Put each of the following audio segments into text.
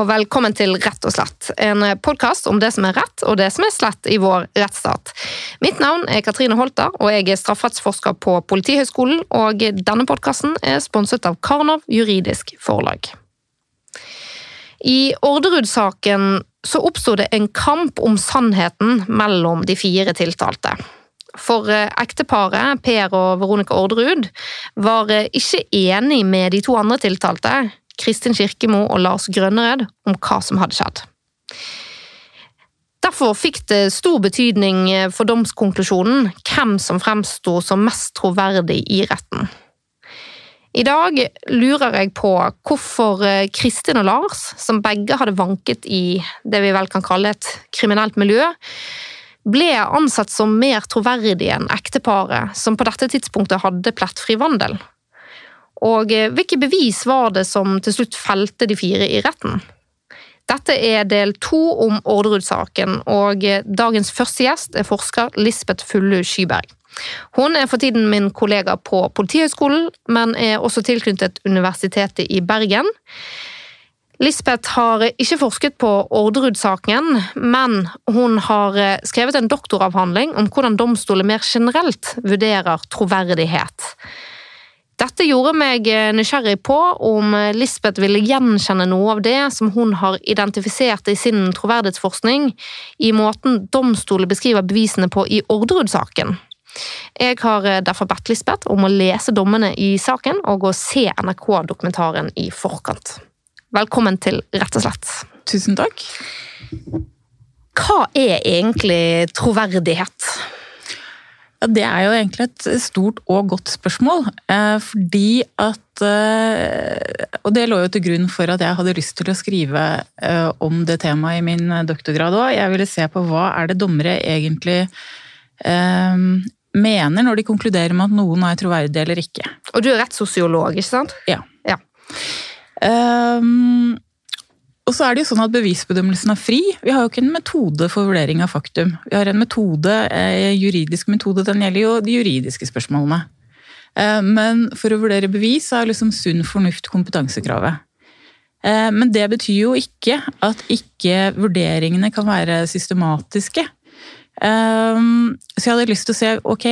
og velkommen til Rett og slett. En podkast om det som er rett og det som er slett i vår rettsstat. Mitt navn er Katrine Holter, og jeg er strafferettsforsker på Politihøgskolen. Og denne podkasten er sponset av Karnov juridisk forlag. I Orderud-saken så oppsto det en kamp om sannheten mellom de fire tiltalte. For ekteparet Per og Veronica Orderud var ikke enig med de to andre tiltalte, Kristin Kirkemo og Lars Grønnered om hva som hadde skjedd. Derfor fikk det stor betydning for domskonklusjonen hvem som fremsto som mest troverdig i retten. I dag lurer jeg på hvorfor Kristin og Lars, som begge hadde vanket i det vi vel kan kalle et kriminelt miljø, ble ansett som mer troverdige enn ekteparet, som på dette tidspunktet hadde plettfri vandel. Og eh, hvilke bevis var det som til slutt felte de fire i retten? Dette er del to om Orderud-saken, og eh, dagens første gjest er forsker Lisbeth Fullu Skyberg. Hun er for tiden min kollega på Politihøgskolen, men er også tilknyttet Universitetet i Bergen. Lisbeth har ikke forsket på Orderud-saken, men hun har eh, skrevet en doktoravhandling om hvordan domstoler mer generelt vurderer troverdighet. Dette gjorde meg eh, nysgjerrig på om eh, Lisbeth ville gjenkjenne noe av det som hun har identifisert i sin troverdighetsforskning, i måten domstolen beskriver bevisene på i Orderud-saken. Jeg har eh, derfor bedt Lisbeth om å lese dommene i saken og å se NRK-dokumentaren i forkant. Velkommen til Rett og slett. Tusen takk. Hva er egentlig troverdighet? Ja, Det er jo egentlig et stort og godt spørsmål. Eh, fordi at eh, Og det lå jo til grunn for at jeg hadde lyst til å skrive eh, om det temaet i min doktorgrad òg. Jeg ville se på hva er det dommere egentlig mener når de konkluderer med at noen er troverdig eller ikke. Og du er rettssosiolog, ikke sant? Ja. ja. Um, og så er det jo sånn at Bevisbedømmelsen er fri. Vi har jo ikke en metode for vurdering av faktum. Vi har en metode, en eh, juridisk metode, den gjelder jo de juridiske spørsmålene. Eh, men for å vurdere bevis er liksom sunn fornuft kompetansekravet. Eh, men det betyr jo ikke at ikke vurderingene kan være systematiske. Så jeg hadde lyst til å se, ok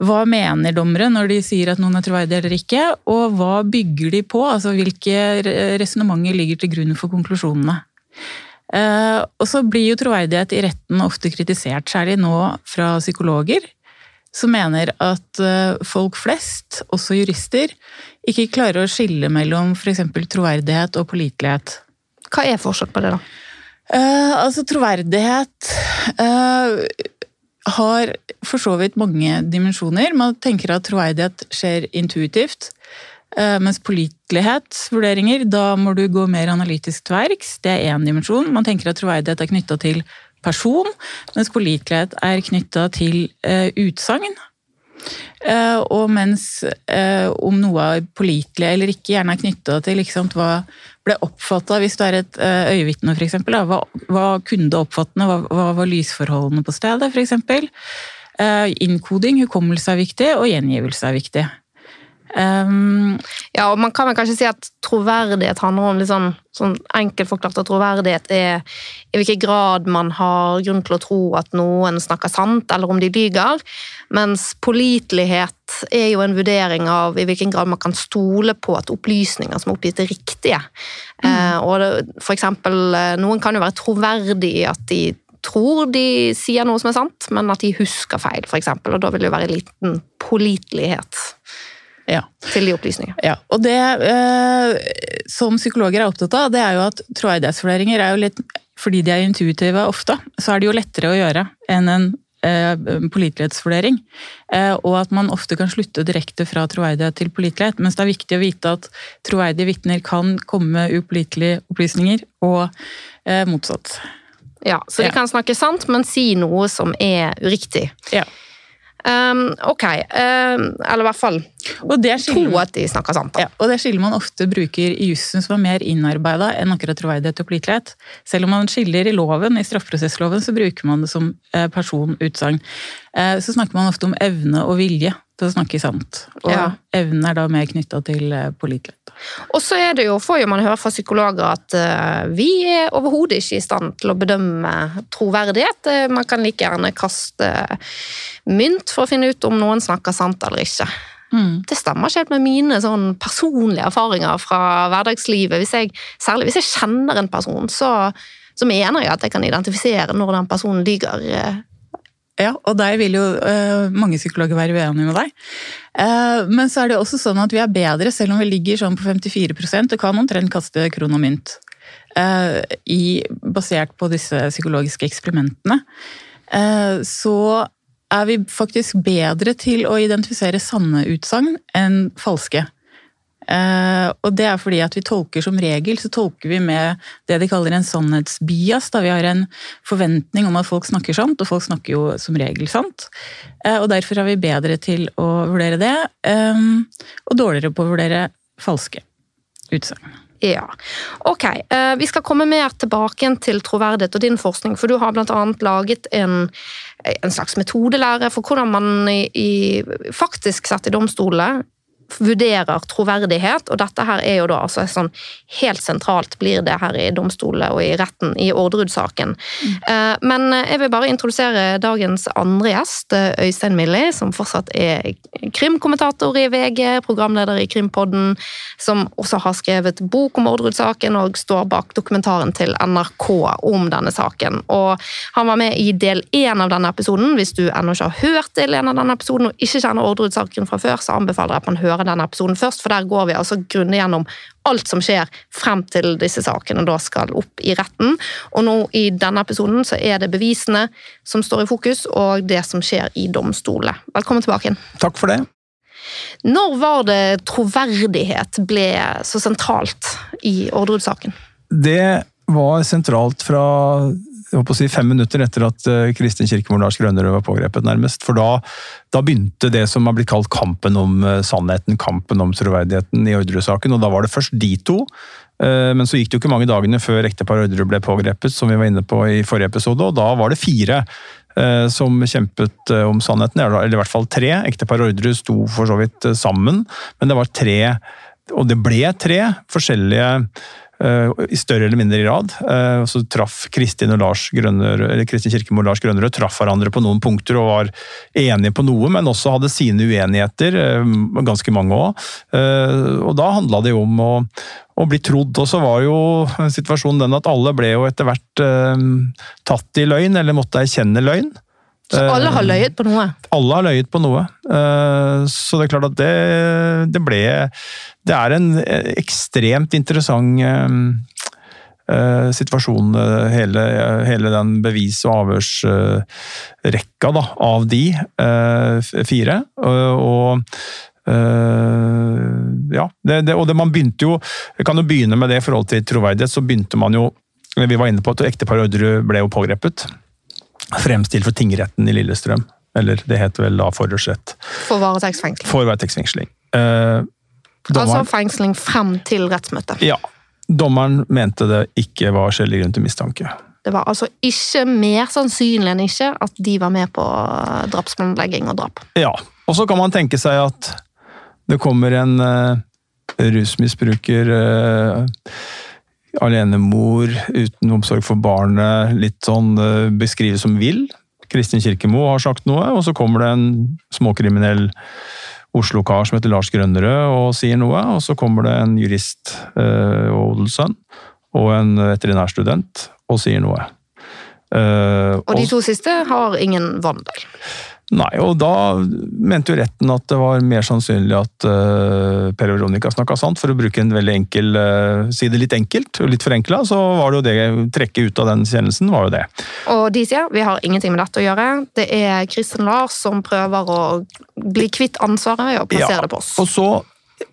hva mener dommere når de sier at noen er troverdig eller ikke, og hva bygger de på? Altså hvilke resonnementer ligger til grunn for konklusjonene? Eh, og så blir jo troverdighet i retten ofte kritisert, særlig nå fra psykologer, som mener at eh, folk flest, også jurister, ikke klarer å skille mellom f.eks. troverdighet og pålitelighet. Hva er forskjell på det, da? Uh, altså, troverdighet uh, har for så vidt mange dimensjoner. Man tenker at troverdighet skjer intuitivt. Eh, mens pålitelighetsvurderinger, da må du gå mer analytisk til verks. Det er én dimensjon. Man tenker at troverdighet er knytta til person, mens pålitelighet er knytta til uh, utsagn. Uh, og mens uh, om noe er pålitelig eller ikke, gjerne er knytta til liksom, hva ble oppfatta hvis du er et uh, øyevitne, f.eks. Hva, hva kunne det oppfattende, hva, hva, var lysforholdene på stedet, f.eks. Innkoding, hukommelse er viktig, og gjengivelse er viktig. Um, ja, og Man kan vel kanskje si at troverdighet handler om litt sånn, sånn enkelt forklart at troverdighet er i hvilken grad man har grunn til å tro at noen snakker sant, eller om de lyger. Mens pålitelighet er jo en vurdering av i hvilken grad man kan stole på at opplysninger som er oppgitt, er riktige. Mm. Uh, og det, for eksempel, eh, Noen kan jo være troverdige i at de tror de sier noe som er sant, men at de husker feil, f.eks. Og da vil det jo være liten pålitelighet ja. til de opplysningene. Ja, og det eh, som psykologer er opptatt av, det er jo at troverdighetsvurderinger er jo litt fordi de er intuitive ofte, så er det jo lettere å gjøre enn en eh, pålitelighetsvurdering. Eh, og at man ofte kan slutte direkte fra troverdighet til pålitelighet. Mens det er viktig å vite at troverdige vitner kan komme med upålitelige opplysninger, og eh, motsatt. Ja, Så de ja. kan snakke sant, men si noe som er uriktig. Ja. Um, ok, um, eller i hvert fall to at de snakker sant. Ja, og det skiller man ofte bruker i jussen som er mer innarbeida enn akkurat troverdighet og pålitelighet. Selv om man skiller i loven, i straffeprosessloven, så bruker man det som eh, personutsagn. Eh, så snakker man ofte om evne og vilje. til å snakke sant. Og Ja. evnen er da mer knytta til eh, pålitelighet. Og så er det jo, får jo man høre fra psykologer at eh, vi er overhodet ikke i stand til å bedømme troverdighet. Man kan like gjerne kaste mynt for å finne ut om noen snakker sant eller ikke. Mm. Det stemmer ikke helt med mine sånn personlige erfaringer fra hverdagslivet. Hvis jeg, særlig hvis jeg kjenner en person, så, så mener jeg at jeg kan identifisere når den personen lyver. Ja, og der vil jo uh, mange psykologer være uenige med deg. Uh, men så er det også sånn at vi er bedre, selv om vi ligger sånn på 54% og kan omtrent kaste kron og mynt, Uh, i, basert på disse psykologiske eksperimentene. Så er vi faktisk bedre til å identifisere sanne utsagn enn falske. Eh, og det er fordi at vi tolker som regel så tolker vi med det de kaller en sannhetsbias. Da vi har en forventning om at folk snakker sant, og folk snakker jo som regel sant. Eh, og derfor er vi bedre til å vurdere det, eh, og dårligere på å vurdere falske utsagn. Ja, ok. Vi skal komme mer tilbake til troverdighet og din forskning, for du har annet laget en, en slags metodelære for hvordan man i, faktisk satt i domstolene vurderer troverdighet, og dette her er jo da altså sånn helt sentralt blir det her i domstolene og i retten i Orderud-saken. Mm. Men jeg vil bare introdusere dagens andre gjest, eh, Øystein Millie, som fortsatt er krimkommentator i VG, programleder i Krimpodden, som også har skrevet bok om Orderud-saken og står bak dokumentaren til NRK om denne saken. Og han var med i del én av denne episoden. Hvis du ennå ikke har hørt del én av denne episoden og ikke kjenner Orderud-saken fra før, så anbefaler jeg at man hører denne episoden først, for der går vi altså grundig gjennom alt som skjer frem til disse sakene da skal opp i retten. Og nå i denne episoden så er det bevisene som står i fokus, og det som skjer i domstolene. Velkommen tilbake igjen. Takk for det. Når var det troverdighet ble så sentralt i Orderud-saken? Det var sentralt fra si, fem minutter etter at eh, Kristin Kirkemor Lars Grønnerød var pågrepet, nærmest. For da, da begynte det som har blitt kalt kampen om eh, sannheten, kampen om troverdigheten i Orderud-saken. Og da var det først de to. eh, Men så gikk det jo ikke mange dagene før ektepar Orderud ble pågrepet, som vi var inne på i forrige episode, og da var det fire som kjempet om sannheten, eller i hvert fall tre. Ektepar Orderud sto for så vidt sammen, men det var tre, og det ble tre forskjellige i større eller mindre grad. Eh, Så traff Kristin og Lars Grønnerød, eller Kristin Kirkemo og Lars Grønnerød traff hverandre på noen punkter og var enige på noe, men også hadde sine uenigheter, eh, ganske mange òg. Og da handla det jo om å, å bli trodd. Og så var jo situasjonen den at alle ble jo etter hvert eh, tatt i løgn, eller måtte erkjenne løgn. Så alle har løyet på noe? Alle har løyet på noe. Eh, Så det er klart at det, det ble Det er en ekstremt interessant eh, eh, situasjon, eh, hele, hele den bevis- og avhørsrekka da, av de fire. Og, ja, det, det, og det man begynte jo Vi kan jo begynne med det i forhold til troverdighet. Så begynte man jo Vi var inne på at ekteparet Orderud ble jo pågrepet fremstilt for tingretten i Lillestrøm. Eller det heter vel da forhørsrett. For varetektsfengsling. For varetektsfengsling. Eh, Altså fengsling frem til rettsmøtet. ja, dommeren mente det ikke var skjellig grunn til mistanke. Det var altså ikke mer sannsynlig enn ikke at de var med på drapsplanlegging og drap. Ja, og så kan man tenke seg at det kommer en uh, rusmisbruker, eh, alenemor uten omsorg for barnet, litt sånn uh, beskrives som vill. Kristin Kirkemo har sagt noe, og så kommer det en småkriminell Oslo-kar som heter Lars Grønnerød og sier noe, og så kommer det en jurist eh, og odelssønn og en veterinærstudent og sier noe. Eh, Og de to siste har ingen vandel. Nei, og da mente jo retten at det var mer sannsynlig at uh, Per Veronica snakka sant. For å bruke en veldig enkel uh, Si det litt enkelt og litt forenkla, så var det jo det trekket ut av den kjennelsen, var jo det. Og de sier vi har ingenting med dette å gjøre. Det er Kristin Lars som prøver å bli kvitt ansvaret ved å plassere Ja, det på oss. Og så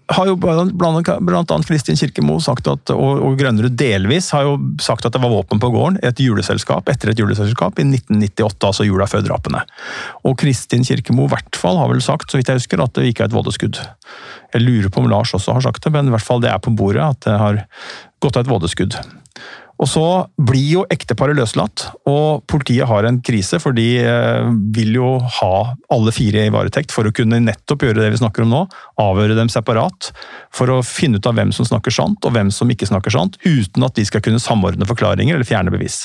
har jo blant, annet Kristin Kirkemo sagt at, og, og Grønnerud delvis har jo sagt at det var våpen på gården et juleselskap, etter et juleselskap i 1998, altså jula før drapene. Og Kristin Kirkemo i hvert fall har vel sagt, så vidt jeg husker, at det ikke er et vådeskudd. Jeg lurer på om Lars også har sagt det, men i hvert fall det er på bordet at det har gått av et vådeskudd. Og så blir jo ekteparet løslatt, og politiet har en krise, for de eh, vil jo ha alle fire i varetekt for å kunne nettopp gjøre det vi snakker om nå, avhøre dem separat, for å finne ut av hvem som snakker sant og hvem som ikke snakker sant, uten at de skal kunne samordne forklaringer eller fjerne bevis.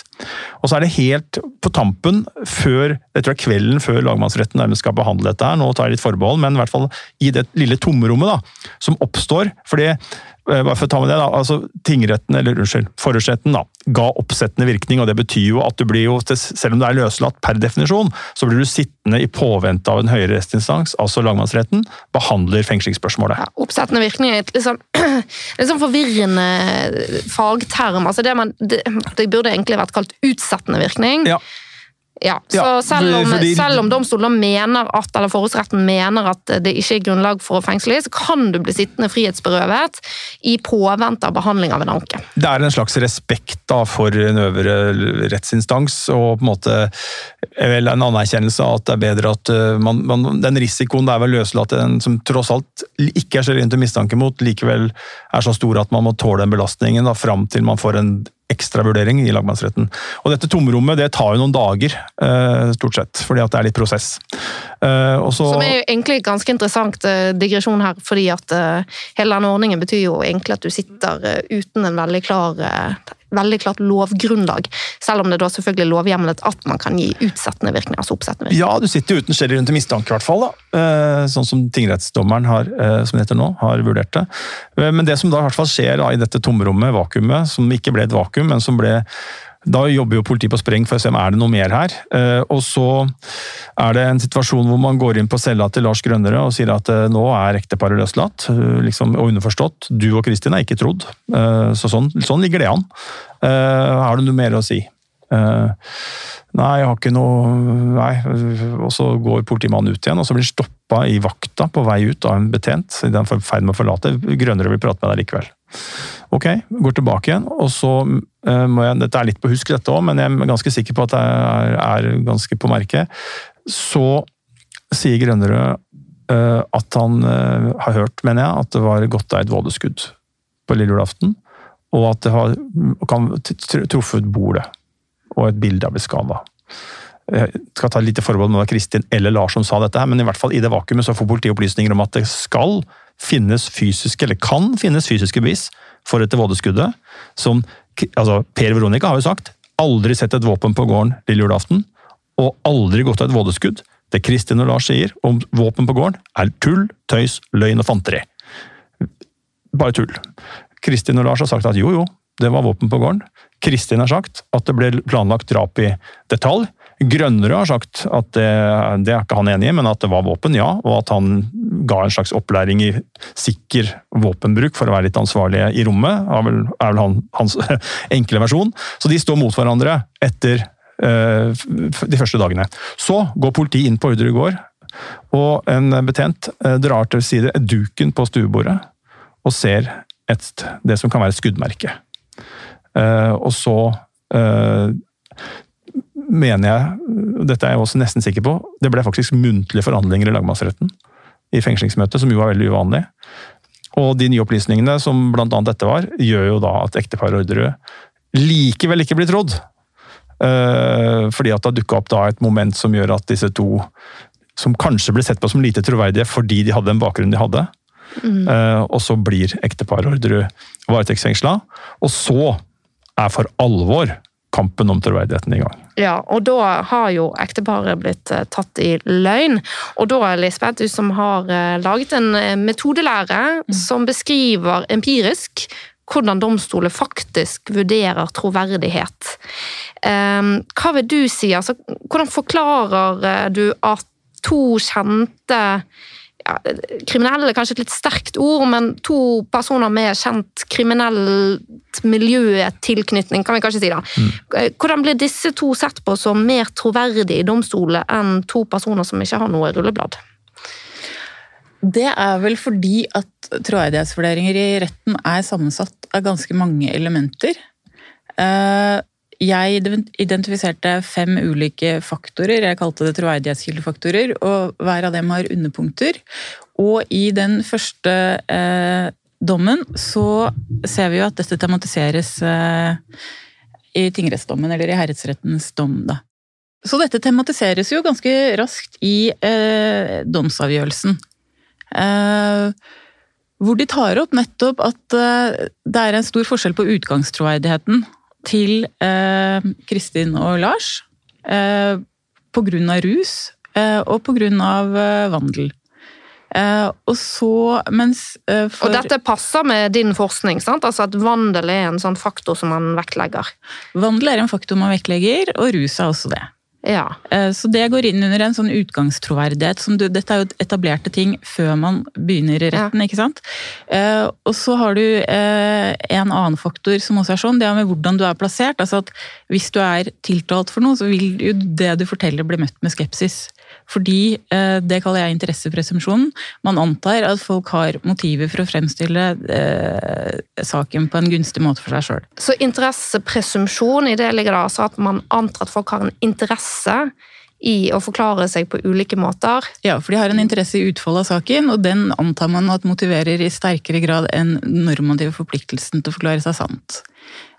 Og så er det helt på tampen, før, jeg tror det er kvelden før lagmannsretten nærmest skal behandle dette her, nå tar jeg litt forbehold, men i hvert fall i det lille tomrommet da, som oppstår, fordi Eh, bare for å ta med det da, altså Tingretten, eller unnskyld, forhørsretten da, ga oppsettende virkning. og Det betyr jo at du blir jo, selv om du er løslatt per definisjon, så blir du sittende i påvente av en høyere rettsinstans, altså lagmannsretten, behandler fengslingsspørsmålet. Ja, oppsettende virkning er et litt sånn, litt sånn forvirrende fagterm. altså det, man, det, det, burde egentlig vært kalt utsettende virkning. Ja. Ja, så ja, selv, om, fordi... selv om domstolen mener at, eller forholdsretten mener at det ikke er grunnlag for å fengsle, så kan du bli sittende frihetsberøvet i påvente av behandling av en anke. Det er en slags respekt da, for en øvre rettsinstans, og på en måte vel en anerkjennelse av at det er bedre at eh, man, man, den risikoen det er ved å løslate en som tross alt ikke er så rent til mistanke mot, likevel er så stor at man må tåle den belastningen da, fram til man får en ekstra vurdering i lagmannsretten. Og dette tomrommet det tar jo noen dager, eh, stort sett, fordi at det er litt prosess. Eh, Også, Som er jo egentlig ganske interessant eh, digresjon her, fordi at hele denne ordningen betyr jo egentlig at du sitter uten en veldig klar veldig klart lovgrunnlag, selv om det da selvfølgelig er lovhjemlet at man kan gi utsettende virkning. altså oppsettende virkning. Ja, du sitter uten skjellig rundt til mistanke, i hvert fall. da. Eh, sånn som tingrettsdommeren har, eh, som det heter nå, har vurdert det. Eh, men det som da i hvert fall skjer da, i dette tomrommet, vakuumet, som ikke ble et vakuum, men som ble da jobber jo politiet på spreng for å se om er det noe mer her. Eh, og så er det en situasjon hvor man går inn på cella til Lars Grønnere og sier at eh, nå er ekteparet løslatt. Eh, liksom, og underforstått, du og Kristin er ikke trodd. Så sånn, sånn ligger det an. Har du noe mer å si? Nei, jeg har ikke noe Nei. Og så går politimannen ut igjen, og så blir stoppa i vakta på vei ut av en betjent. I den ferd med å forlate. Grønnere vil prate med deg likevel. Ok, går tilbake igjen, og så jeg Dette er litt på husk, dette òg, men jeg er ganske sikker på at det er, er ganske på merket. Så sier Grønnerød uh, at han uh, har hørt, mener jeg, at det var godt et vådeskudd på lille julaften. Og at det har kan truffet bordet, og et bilde har blitt skada. Jeg skal ta litt forbehold om det var Kristin eller Lars som sa dette, her, men i hvert fall i det vakuumet så får politiet opplysninger om at det skal finnes fysiske, eller kan finnes fysiske bevis for dette vådeskuddet. Som altså Per Veronica har jo sagt aldri sett et våpen på gården lille julaften, og aldri gått av et vådeskudd. Det Kristin og Lars sier om våpen på gården, er tull, tøys, løgn og fanteri. Bare tull. Kristin og Lars har sagt at jo, jo, det var våpen på gården. Kristin har sagt at det ble planlagt drap i detalj. Grønnere har sagt at det, det, er ikke han enig i, men at det var våpen, ja. Og at han ga en slags opplæring i sikker våpenbruk for å være litt ansvarlig i rommet. er vel, er vel han, hans enkle versjon. Så de står mot hverandre etter uh, de første dagene. Så går politiet inn på Ordre gård, og en betjent uh, drar til side duken på stuebordet og ser et, det som kan være et skuddmerke. Uh, og så mener jeg, dette er jeg også nesten sikker på, det ble faktisk muntlige forhandlinger i lagmannsretten i fengslingsmøtet, som jo var veldig uvanlig. Og de nye opplysningene, som annet dette var, gjør jo da at ekteparet Orderud likevel ikke blir trodd. Uh, fordi at det har dukka opp da et moment som gjør at disse to, som kanskje ble sett på som lite troverdige fordi de hadde den bakgrunnen de hadde, mm. uh, og så blir ekteparet Orderud varetektsfengsla. Og så er for alvor kampen om troverdigheten i gang. Ja, og da har jo ekteparet blitt eh, tatt i løgn. Og da, Lisbeth, du som har eh, laget en eh, metodelære mm. som beskriver empirisk hvordan domstoler faktisk vurderer troverdighet. Hva vil du si? Altså, hvordan forklarer du at to kjente ja, kriminelle er kanskje et litt sterkt ord, men to personer med kjent kriminelt miljøtilknytning, kan vi kanskje si da. Mm. Hvordan blir disse to sett på som mer troverdige i domstolen enn to personer som ikke har noe rulleblad? Det er vel fordi at troverdighetsvurderinger i retten er sammensatt av ganske mange elementer. Uh, jeg identifiserte fem ulike faktorer. Jeg kalte det troverdighetskildefaktorer, og hver av dem har underpunkter. Og i den første eh, dommen så ser vi jo at dette tematiseres eh, i tingrettsdommen, eller i herredsrettens dom, da. Så dette tematiseres jo ganske raskt i eh, domsavgjørelsen. Eh, hvor de tar opp nettopp at eh, det er en stor forskjell på utgangstroverdigheten til eh, Kristin og Lars. Eh, av rus eh, og på grunn av vandel. og så, mens for... Og dette passer med din forskning, sant? Altså at vandel er en sånn faktor som man vektlegger? Vandel er en faktor man vektlegger, og rus er også det. Ja. Eh, så det går inn under en sånn utgangstroverdighet. Som du, dette er jo etablerte ting før man begynner i retten. Ja. ikke sant? Eh, og så har du eh, en annen faktor som også er sånn, det er med hvordan du er plassert. altså at Hvis du er tiltalt for noe, så vil jo det du forteller bli møtt med skepsis. Fordi eh, det kaller jeg interessepresumpsjonen. Man antar at folk har motiver for å fremstille eh, saken på en gunstig måte for seg sjøl. Så interessepresumpsjon, i det ligger det altså at man antar at folk har en interesse i å forklare seg på ulike måter. Ja, for de har en interesse i utfallet av saken, og den antar man at motiverer i sterkere grad enn normative forpliktelsen til å forklare seg sant.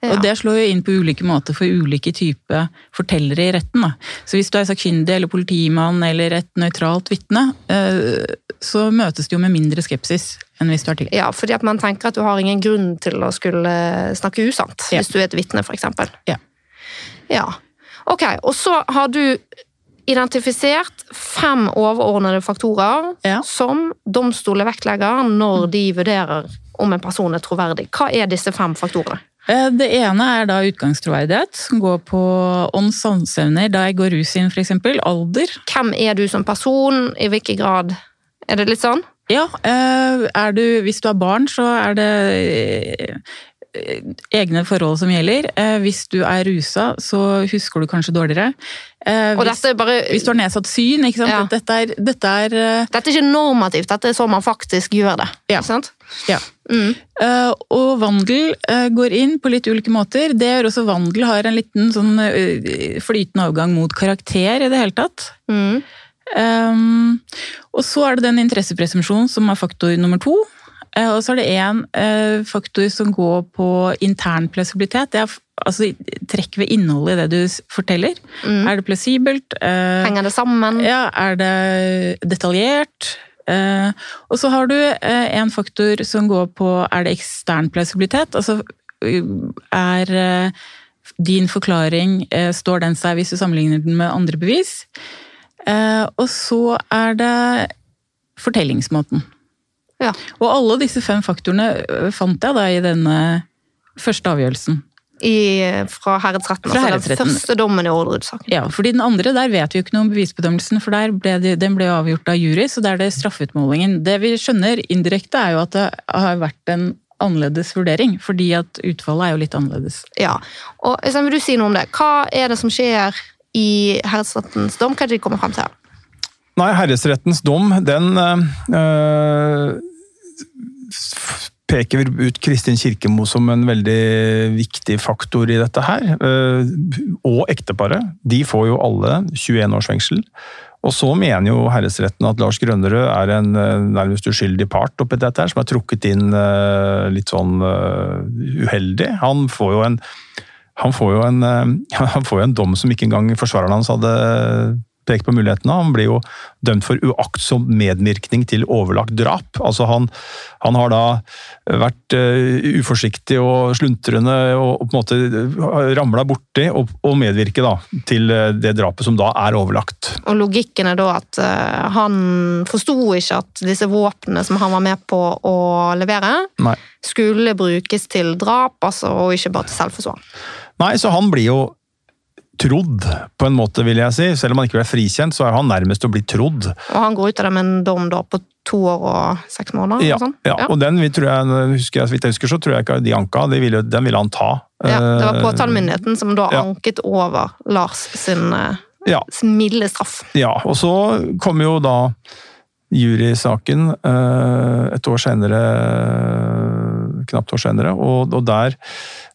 Ja. Og Det slår jo inn på ulike måter for ulike typer fortellere i retten. Da. Så Hvis du er sakkyndig eller politimann eller et nøytralt vitne, eh, så møtes det jo med mindre skepsis enn hvis du er til. Ja, fordi at man tenker at du har ingen grunn til å skulle snakke usant ja. hvis du er et vitne, f.eks. Ja. ja. Ok, og så har du identifisert fem overordnede faktorer ja. som domstoler vektlegger når de vurderer om en person er troverdig. Hva er disse fem faktorene? Eh, det ene er da utgangstroverdighet, som går på ånds sanseevner. Da jeg går rus inn, f.eks. Alder. Hvem er du som person? I hvilken grad? Er det litt sånn? Ja. Eh, du, hvis du er barn, så er det egne forhold som gjelder. Eh, hvis du er rusa, så husker du kanskje dårligere. Eh, hvis, bare, hvis du har nedsatt syn. Ja. Dette, er, dette, er, dette er ikke normativt, dette er sånn man faktisk gjør det. Ja. Ja. Mm. Og vandel går inn på litt ulike måter. Det gjør også vandel har en liten sånn flytende overgang mot karakter i det hele tatt. Mm. Um, og så er det den interessepresumpsjonen som er faktor nummer to. Eh, og så er det én eh, faktor som går på intern plausibilitet. Det er altså trekk ved innholdet i det du forteller. Mm. Er det plausibelt? Eh, Henger det sammen? Ja, er det detaljert? Og så har du en faktor som går på er det ekstern plausibilitet. Altså er din forklaring Står den seg hvis du sammenligner den med andre bevis? Og så er det fortellingsmåten. Ja. Og alle disse fem faktorene øh, fant jeg da i denne første avgjørelsen. I, fra herredsretten, fra altså den første dommen i Orderud-saken. Ja, fordi den andre der vet vi jo ikke noe om bevisbedømmelsen, for ble det, den ble avgjort av jury, så der er det straffeutmålingen. Det vi skjønner indirekte, er jo at det har vært en annerledes vurdering, fordi at utfallet er jo litt annerledes. Ja, og Øystein, vil du si noe om det? Hva er det som skjer i herredsrettens dom? Hva er det de kommer frem til? Nei, herresrettens dom, den øh, peker ut Kristin Kirkemo som en veldig viktig faktor i dette her. Øh, og ekteparet. De får jo alle 21 års fengsel. Og så mener jo herresretten at Lars Grønnerød er en nærmest uskyldig part oppi dette, her, som er trukket inn litt sånn uheldig. Han får jo en han får jo en, han får jo en dom som ikke engang forsvareren hans hadde pekt på mulighetene. Han blir jo dømt for uaktsom medvirkning til overlagt drap. Altså han, han har da vært uh, uforsiktig og sluntrende og, og på en måte ramla borti og, og medvirke da, til uh, det drapet som da er overlagt. Og Logikken er da at uh, han forsto ikke at disse våpnene som han var med på å levere, Nei. skulle brukes til drap, altså, og ikke bare til selvforsvar. Nei, så han blir jo trodd, på en måte, vil jeg si. Selv om han ikke ble frikjent, så er han nærmest å bli trodd. Og han går ut av det med en dom da på to år og seks måneder? Ja, og, ja. og den tror jeg, husker så vidt jeg husker, så tror jeg ikke de anka. De ville, den ville han ta. Ja, Det var påtalemyndigheten som da ja. anket over Lars sin, eh, ja. sin milde straff. Ja, og så kom jo da jurysaken eh, et år senere, knapt år senere, og, og der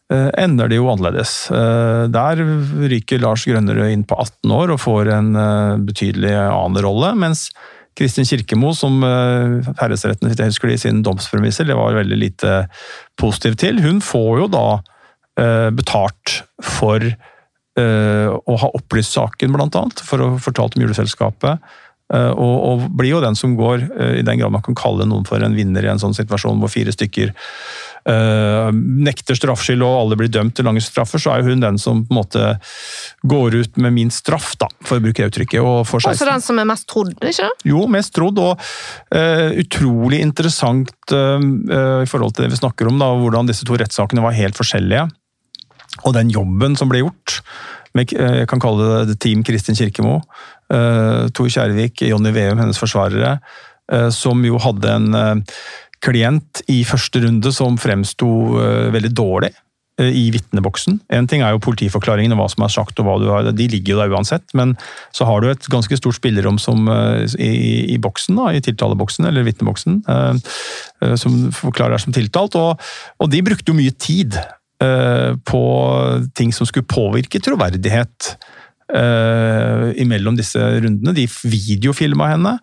Eh, ender det jo annerledes. Eh, der ryker Lars Grønnerød inn på 18 år og får en eh, betydelig annen rolle, mens Kristin Kirkemo, som herresretten husker det, i sin domspremisser, det var veldig lite positiv til, hun får jo da betalt for å ha opplyst saken, blant annet, for å ha fortalt om juleselskapet. Og, og, blir jo den som går, i den grad man kan kalle noen for en vinner i en sånn situasjon hvor fire stykker uh, nekter straffskyld og alle blir dømt til lange straffer, så er hun den som på en måte går ut med minst straff, da, for å bruke det uttrykket. Og for Også den som er mest trodd, ikke Jo, mest trodd, og uh, utrolig interessant uh, i forhold til det vi snakker om, da, hvordan disse to rettssakene var helt forskjellige. Og den jobben som ble gjort. Med, jeg kan kalle det Team Kristin Kirkemo. Tor Kjærvik, Jonny Veum, hennes forsvarere. Som jo hadde en klient i første runde som fremsto veldig dårlig i vitneboksen. En ting er jo politiforklaringen og hva som er sagt, og hva du har, de ligger jo der uansett. Men så har du et ganske stort spillerom som, i, i, boksen, da, i tiltaleboksen eller vitneboksen, som forklarer deg som tiltalt. Og, og, de brukte jo mye tid på ting som skulle påvirke troverdighet imellom disse rundene. De videofilma henne.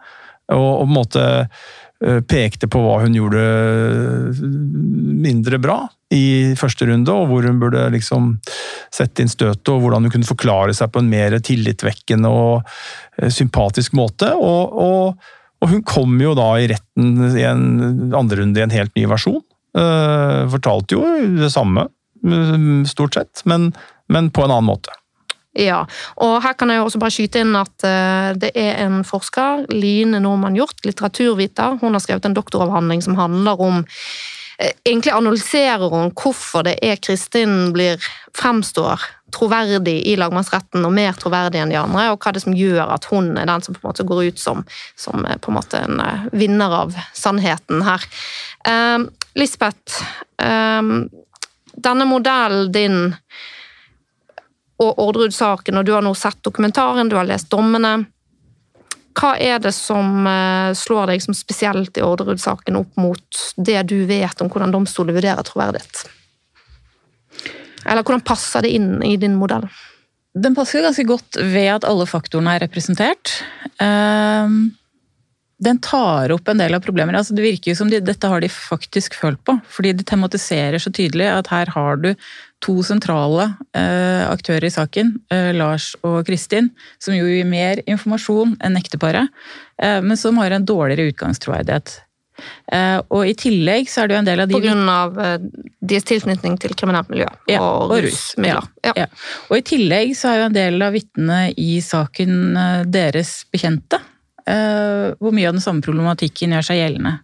Og, på en måte Eh, pekte på hva hun gjorde mindre bra i første runde, og hvor hun burde liksom sette inn støtet, og hvordan hun kunne forklare seg på en mer tillitvekkende og eh, sympatisk måte. Og, og, og hun kom jo da i retten i en andre runde i en helt ny versjon. Uh, fortalte jo det samme, stort sett, men, men på en annen måte. Ja, og her kan jeg også bare skyte inn at uh, det er en forsker, Line Normann Hjort, litteraturviter. Hun har skrevet en doktoravhandling som handler om uh, Egentlig analyserer hun hvorfor det er Kristin blir fremstår troverdig i lagmannsretten og mer troverdig enn de andre, og hva det er som gjør at hun er den som på en måte går ut som, som eh, på en måte en vinner av sannheten her. Uh, Lisbeth, denne modellen din og Orderud-saken, og du har nå sett dokumentaren, du har lest dommene. Hva er det som eh, slår deg som spesielt i Orderud-saken opp mot det du vet om hvordan domstolen vurderer troverdighet? Eller hvordan passer det inn i din modell? Den passer ganske godt ved at alle faktorene er representert. Ehm, den tar opp en del av problemer. Altså, det virker jo som de, dette har de faktisk følt på. Fordi de tematiserer så tydelig at her har du to sentrale eh, aktører i saken, eh, Lars og Kristin, som jo gir mer informasjon enn ekteparet, eh, men som har en dårligere utgangstroverdighet. Eh, og i tillegg så er det jo en del av de På grunn av eh, deres tilknytning til kriminelt miljø ja, og, og rusmidler. Ja, ja. Og i tillegg så er jo en del av vitnene i saken eh, deres bekjente. Hvor mye av den samme problematikken gjør seg gjeldende.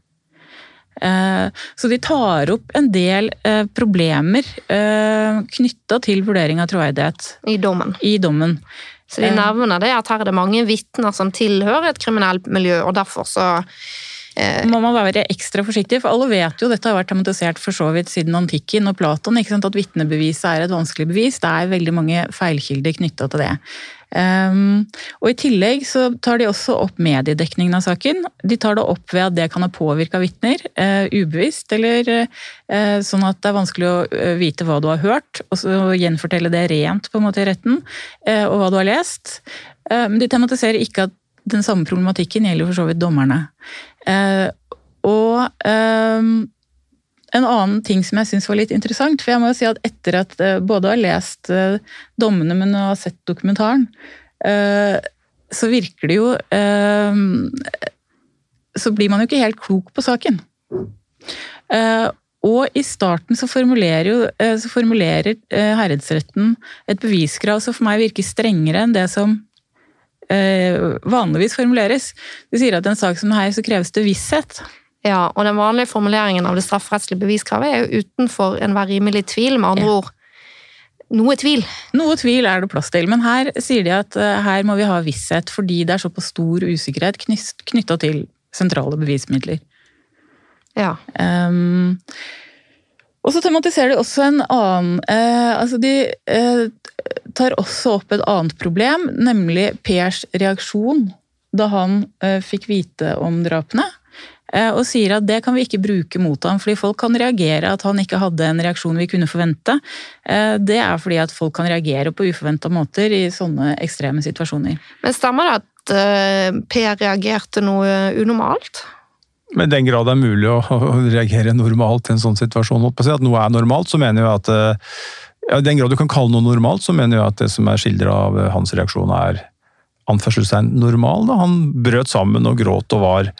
Eh, så de tar opp en del eh, problemer eh, knytta til vurdering av troverdighet. I dommen. I dommen. Så de nevner det at her er det mange vitner som tilhører et kriminelt miljø, og derfor så må man være ekstra forsiktig, for alle vet jo dette har vært tematisert for så vidt siden antikken og Platon, at vitnebeviset er et vanskelig bevis. Det er veldig mange feilkilder knytta til det. Um, og I tillegg så tar de også opp mediedekningen av saken. De tar det opp ved at det kan ha påvirka vitner, uh, ubevisst, eller uh, sånn at det er vanskelig å uh, vite hva du har hørt, og så gjenfortelle det rent på en måte i retten, og hva du har lest. Men de tematiserer ikke at den samme problematikken gjelder for så vidt dommerne. og um, en annen ting som jeg syns var litt interessant, for jeg må jo si at etter at uh, både har lest uh, dommene, men har sett dokumentaren, uh, så virker det jo Så blir man jo ikke helt klok på saken. og i starten så formulerer jo så formulerer herredsretten et beviskrav som for meg virker strengere enn det som vanligvis formuleres. De sier at i en sak som her så kreves det visshet. Ja, og den vanlige formuleringen av det strafferettslige beviskravet er jo utenfor enhver rimelig tvil, med andre ja. ord noe tvil. Noe tvil er det plass til, men her sier de at uh, her må vi ha visshet fordi det er såpass stor usikkerhet knytta til sentrale bevismidler. Ja. Um, og så tematiserer de også en annen uh, Altså, de uh, tar også opp et annet problem, nemlig Pers reaksjon da han fikk vite om drapene. Eh, og sier at det kan vi ikke bruke mot ham, fordi folk kan reagere at han ikke hadde en reaksjon vi kunne forvente. Eh, det er fordi at folk kan reagere på uforventa måter i sånne ekstreme situasjoner. Men stemmer det at eh, Per reagerte noe unormalt? Med den grad det er mulig å reagere normalt i en sånn situasjon, at noe er normalt, så mener jeg at ja, I den grad du kan kalle noe normalt, så mener jeg at det som er skildra av hans reaksjon, er anførselstegn normal. Da. Han brøt sammen og gråt og var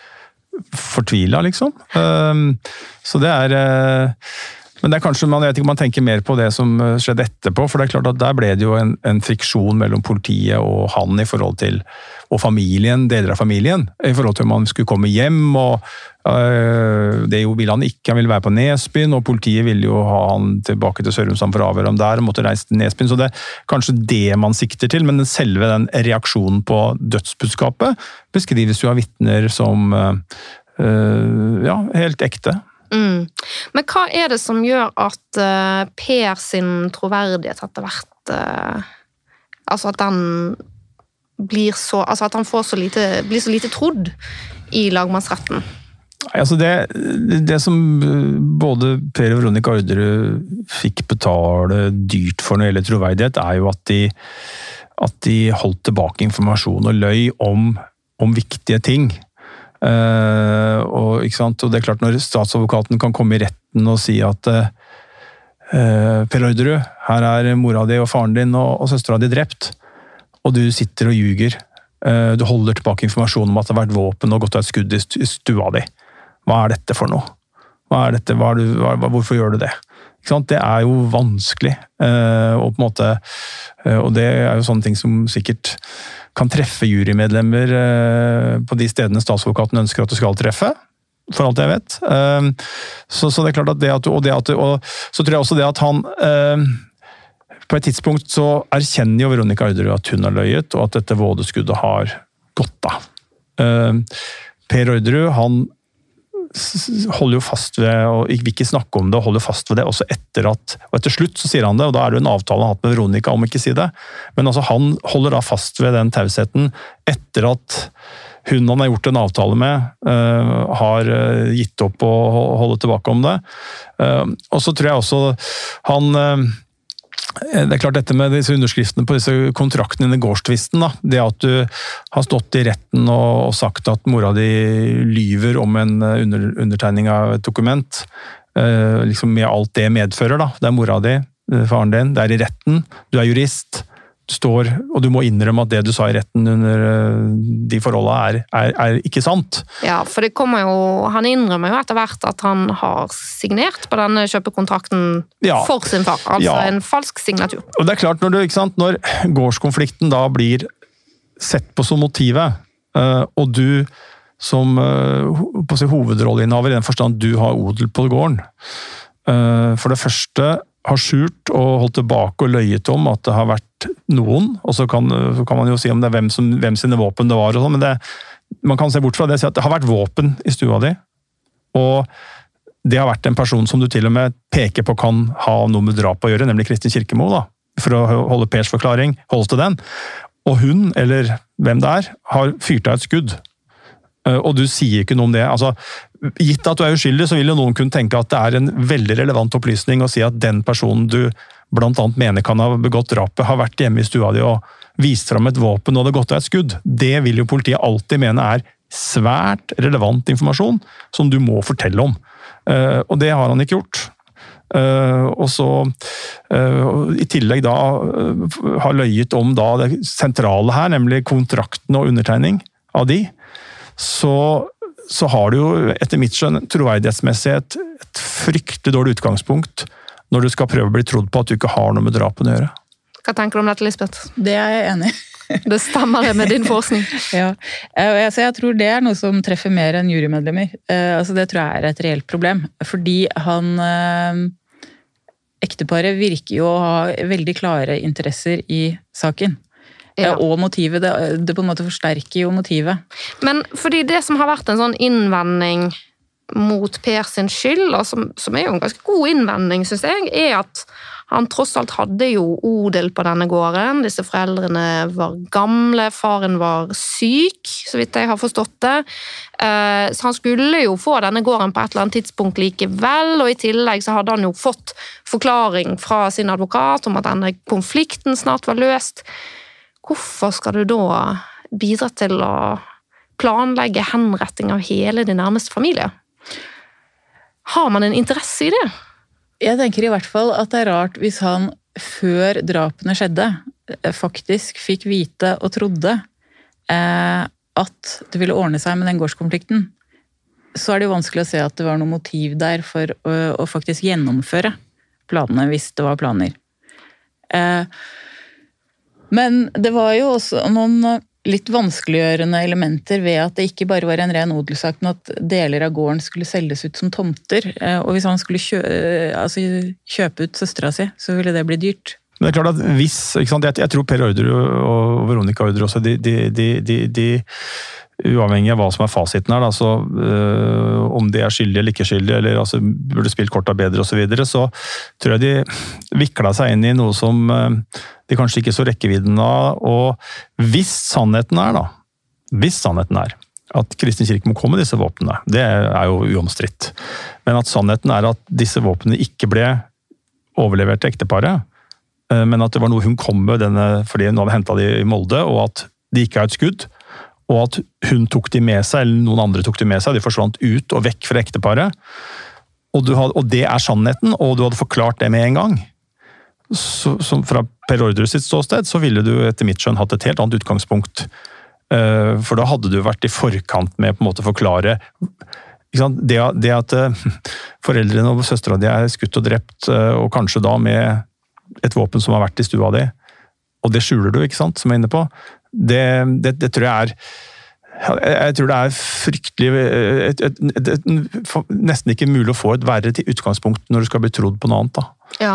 fortvila, liksom. Um, så det er uh, men det er kanskje, man vet ikke man tenker mer på det som uh, skjedde etterpå. for det er klart at Der ble det jo en, en friksjon mellom politiet og han i forhold til, og familien, deler av familien. I forhold til om han skulle komme hjem. og øh, Det ville han ikke, han ville være på Nesbyen. Og politiet ville jo ha han tilbake til Sørumsand for å avhøre ham der. og måtte reise til Nesbyen, Så det er kanskje det man sikter til. Men selve den reaksjonen på dødsbudskapet beskrives jo av vitner som øh, ja, helt ekte. Mm. Men hva er det som gjør at uh, Per sin troverdighet etter hvert uh, Altså at den blir så Altså at han så lite, blir så lite trodd i lagmannsretten? Altså det, det, som eh, både Per og Veronica Orderud fikk betale dyrt for når det gjelder troverdighet, er jo at de, at de holdt tilbake informasjon og løy om, om viktige ting. Uh, og, og, det er klart Når statsadvokaten kan komme i retten og si at uh, Per Orderud, her er mora di og faren din og, og søstera di drept, og du sitter og ljuger. Du holder tilbake informasjon om at det har vært våpen og gått av et skudd i stua di. Hva er dette for noe? Hva er dette? Hva er du, hva, hvorfor gjør du det? Det er jo vanskelig. og måte, og det er jo sånne ting som sikkert kan treffe jurymedlemmer eh, på de stedene statsadvokaten ønsker at du skal treffe. For alt jeg vet. Ehm, så, så det er klart at det at du, og, at du, og så tror jeg også det at han ehm, På et tidspunkt så erkjenner jo Veronica Orderud at hun har løyet, og at dette vådeskuddet har gått av. Per Orderud han holder jo fast ved og vil ikke snakke om det og holder fast ved det også etter at og etter slutt så sier han det, og da er det en avtale han har hatt med Veronica om ikke å si det. Men altså han holder da fast ved den tausheten etter at hun han har gjort en avtale med, uh, har uh, gitt opp å holde tilbake om det. Uh, og så tror jeg også han Eh, det er klart Dette med disse underskriftene på disse kontraktene under gårdstvisten. Da. Det at du har stått i retten og, sagt at mora di lyver om en eh, under, undertegning av et dokument, eh, liksom med alt det medfører. Da. Det er mora di, eh, faren din, det er i retten, du er jurist står, og du må innrømme at det du sa i retten under eh, de forholdene, er, er, er, ikke sant. Ja, for det kommer jo Han innrømmer jo etter hvert at han har signert på denne kjøpekontrakten ja. for sin far. Altså ja. en falsk signatur. Og det er klart, når, du, ikke sant, når gårdskonflikten da blir sett på som motivet, eh, og du som eh, på si, hovedrolleinnehaver i den forstand du har odel på gården For det første har skjult og holdt tilbake og løyet om at det har vært noen. Og så kan, kan man jo si om det er hvem, som, hvem sine våpen det var, og sånn, men det, man kan se bort fra det og si at det har vært våpen i stua di. Og det har vært en person som du til og med peker på kan ha noe med drap å gjøre, nemlig Kristin Kirkemo. da, For å holde Pers forklaring holdes til den. Og hun, eller hvem det er, har fyrt av et skudd. Eh, og du sier ikke noe om det. altså Gitt at du er uskyldig, så vil jo noen kunne tenke at det er en veldig relevant opplysning å si at den personen du bl.a. mener kan ha begått drapet, har vært hjemme i stua di og vist fram et våpen og det gått av et skudd. Det vil jo politiet alltid mene er svært relevant informasjon som du må fortelle om. Eh, og det har han ikke gjort. Uh, og så uh, i tillegg da uh, har løyet om da det sentrale her, nemlig kontrakten og undertegning av de. Så så har du jo etter mitt skjønn troverdighetsmessig et, et fryktelig dårlig utgangspunkt når du skal prøve å bli trodd på at du ikke har noe med drapene å gjøre. Hva tenker du om dette, Lisbeth? Det er jeg enig i. Det stemmer det med din forskning? ja, altså jeg tror det er noe som treffer mer enn jurymedlemmer. Eh, altså det tror jeg er et reelt problem. Fordi han eh, Ekteparet virker jo å ha veldig klare interesser i saken. Ja. Og motivet. Det, det, på en måte forsterker jo motivet. Men fordi det som har vært en sånn innvending mot Per sin skyld, og som, som er jo en ganske god innvending, syns jeg, er at han tross alt hadde jo odel på denne gården. Disse foreldrene var gamle, faren var syk, så vidt jeg har forstått det. Eh, så han skulle jo få denne gården på et eller annet tidspunkt likevel, og i tillegg så hadde han jo fått forklaring fra sin advokat om at denne konflikten snart var løst hvorfor skal du da bidra til å planlegge henretting av hele din nærmeste familie? Har man en interesse i det? Jeg tenker i hvert fall at det er rart hvis han før drapene skjedde, faktisk fikk vite og trodde eh, at det ville ordne seg med den gårdskonflikten, så er det jo vanskelig å se at det var noe motiv der for å, å faktisk gjennomføre planene, hvis det var planer. Eh, men det var jo også noen litt vanskeliggjørende elementer ved at det ikke bare var en ren odelssak, men at deler av gården skulle selges ut som tomter. Eh, og hvis han skulle kjø altså, kjøpe ut søstera si, så ville det bli dyrt. Men det er klart at hvis, jeg, tror Per Orderud og Veronica Orderud også, de, de, de, de uavhengig av hva som er fasiten her, da, så, øh, om de er skyldige eller ikke skyldige, eller altså, burde spilt korta bedre osv., så, videre, så tror jeg de vikla seg inn i noe som øh, de kanskje ikke så rekkevidden av. Og hvis sannheten er, da, hvis sannheten er at Kristin Kirke må komme med disse våpnene, det er jo uomstridt. Men at sannheten er at disse våpnene ikke ble overlevert til ekteparet, øh, men at det var noe hun kom med denne, fordi hun hadde henta de i Molde, og at de ikke er et skudd og at hun tok de med seg, eller noen andre tok de med seg. De forsvant ut og vekk fra ekteparet. Og, hadde, og det er sannheten, og du hadde forklart det med en gang. Så, fra Per Ordres sitt ståsted så ville du etter mitt skjønn hatt et helt annet utgangspunkt. Uh, for da hadde du vært i forkant med på en måte forklare det, det, at uh, foreldrene og søstera di er skutt og drept, uh, og kanskje da med et våpen som har vært i stua di, og det skjuler du, ikke sant, som jeg er inne på, det, det, det tror jeg er jeg tror det er fryktelig et, et, et, Nesten ikke mulig å få et verre til utgangspunkt når du skal bli trodd på noe annet. Da. Ja,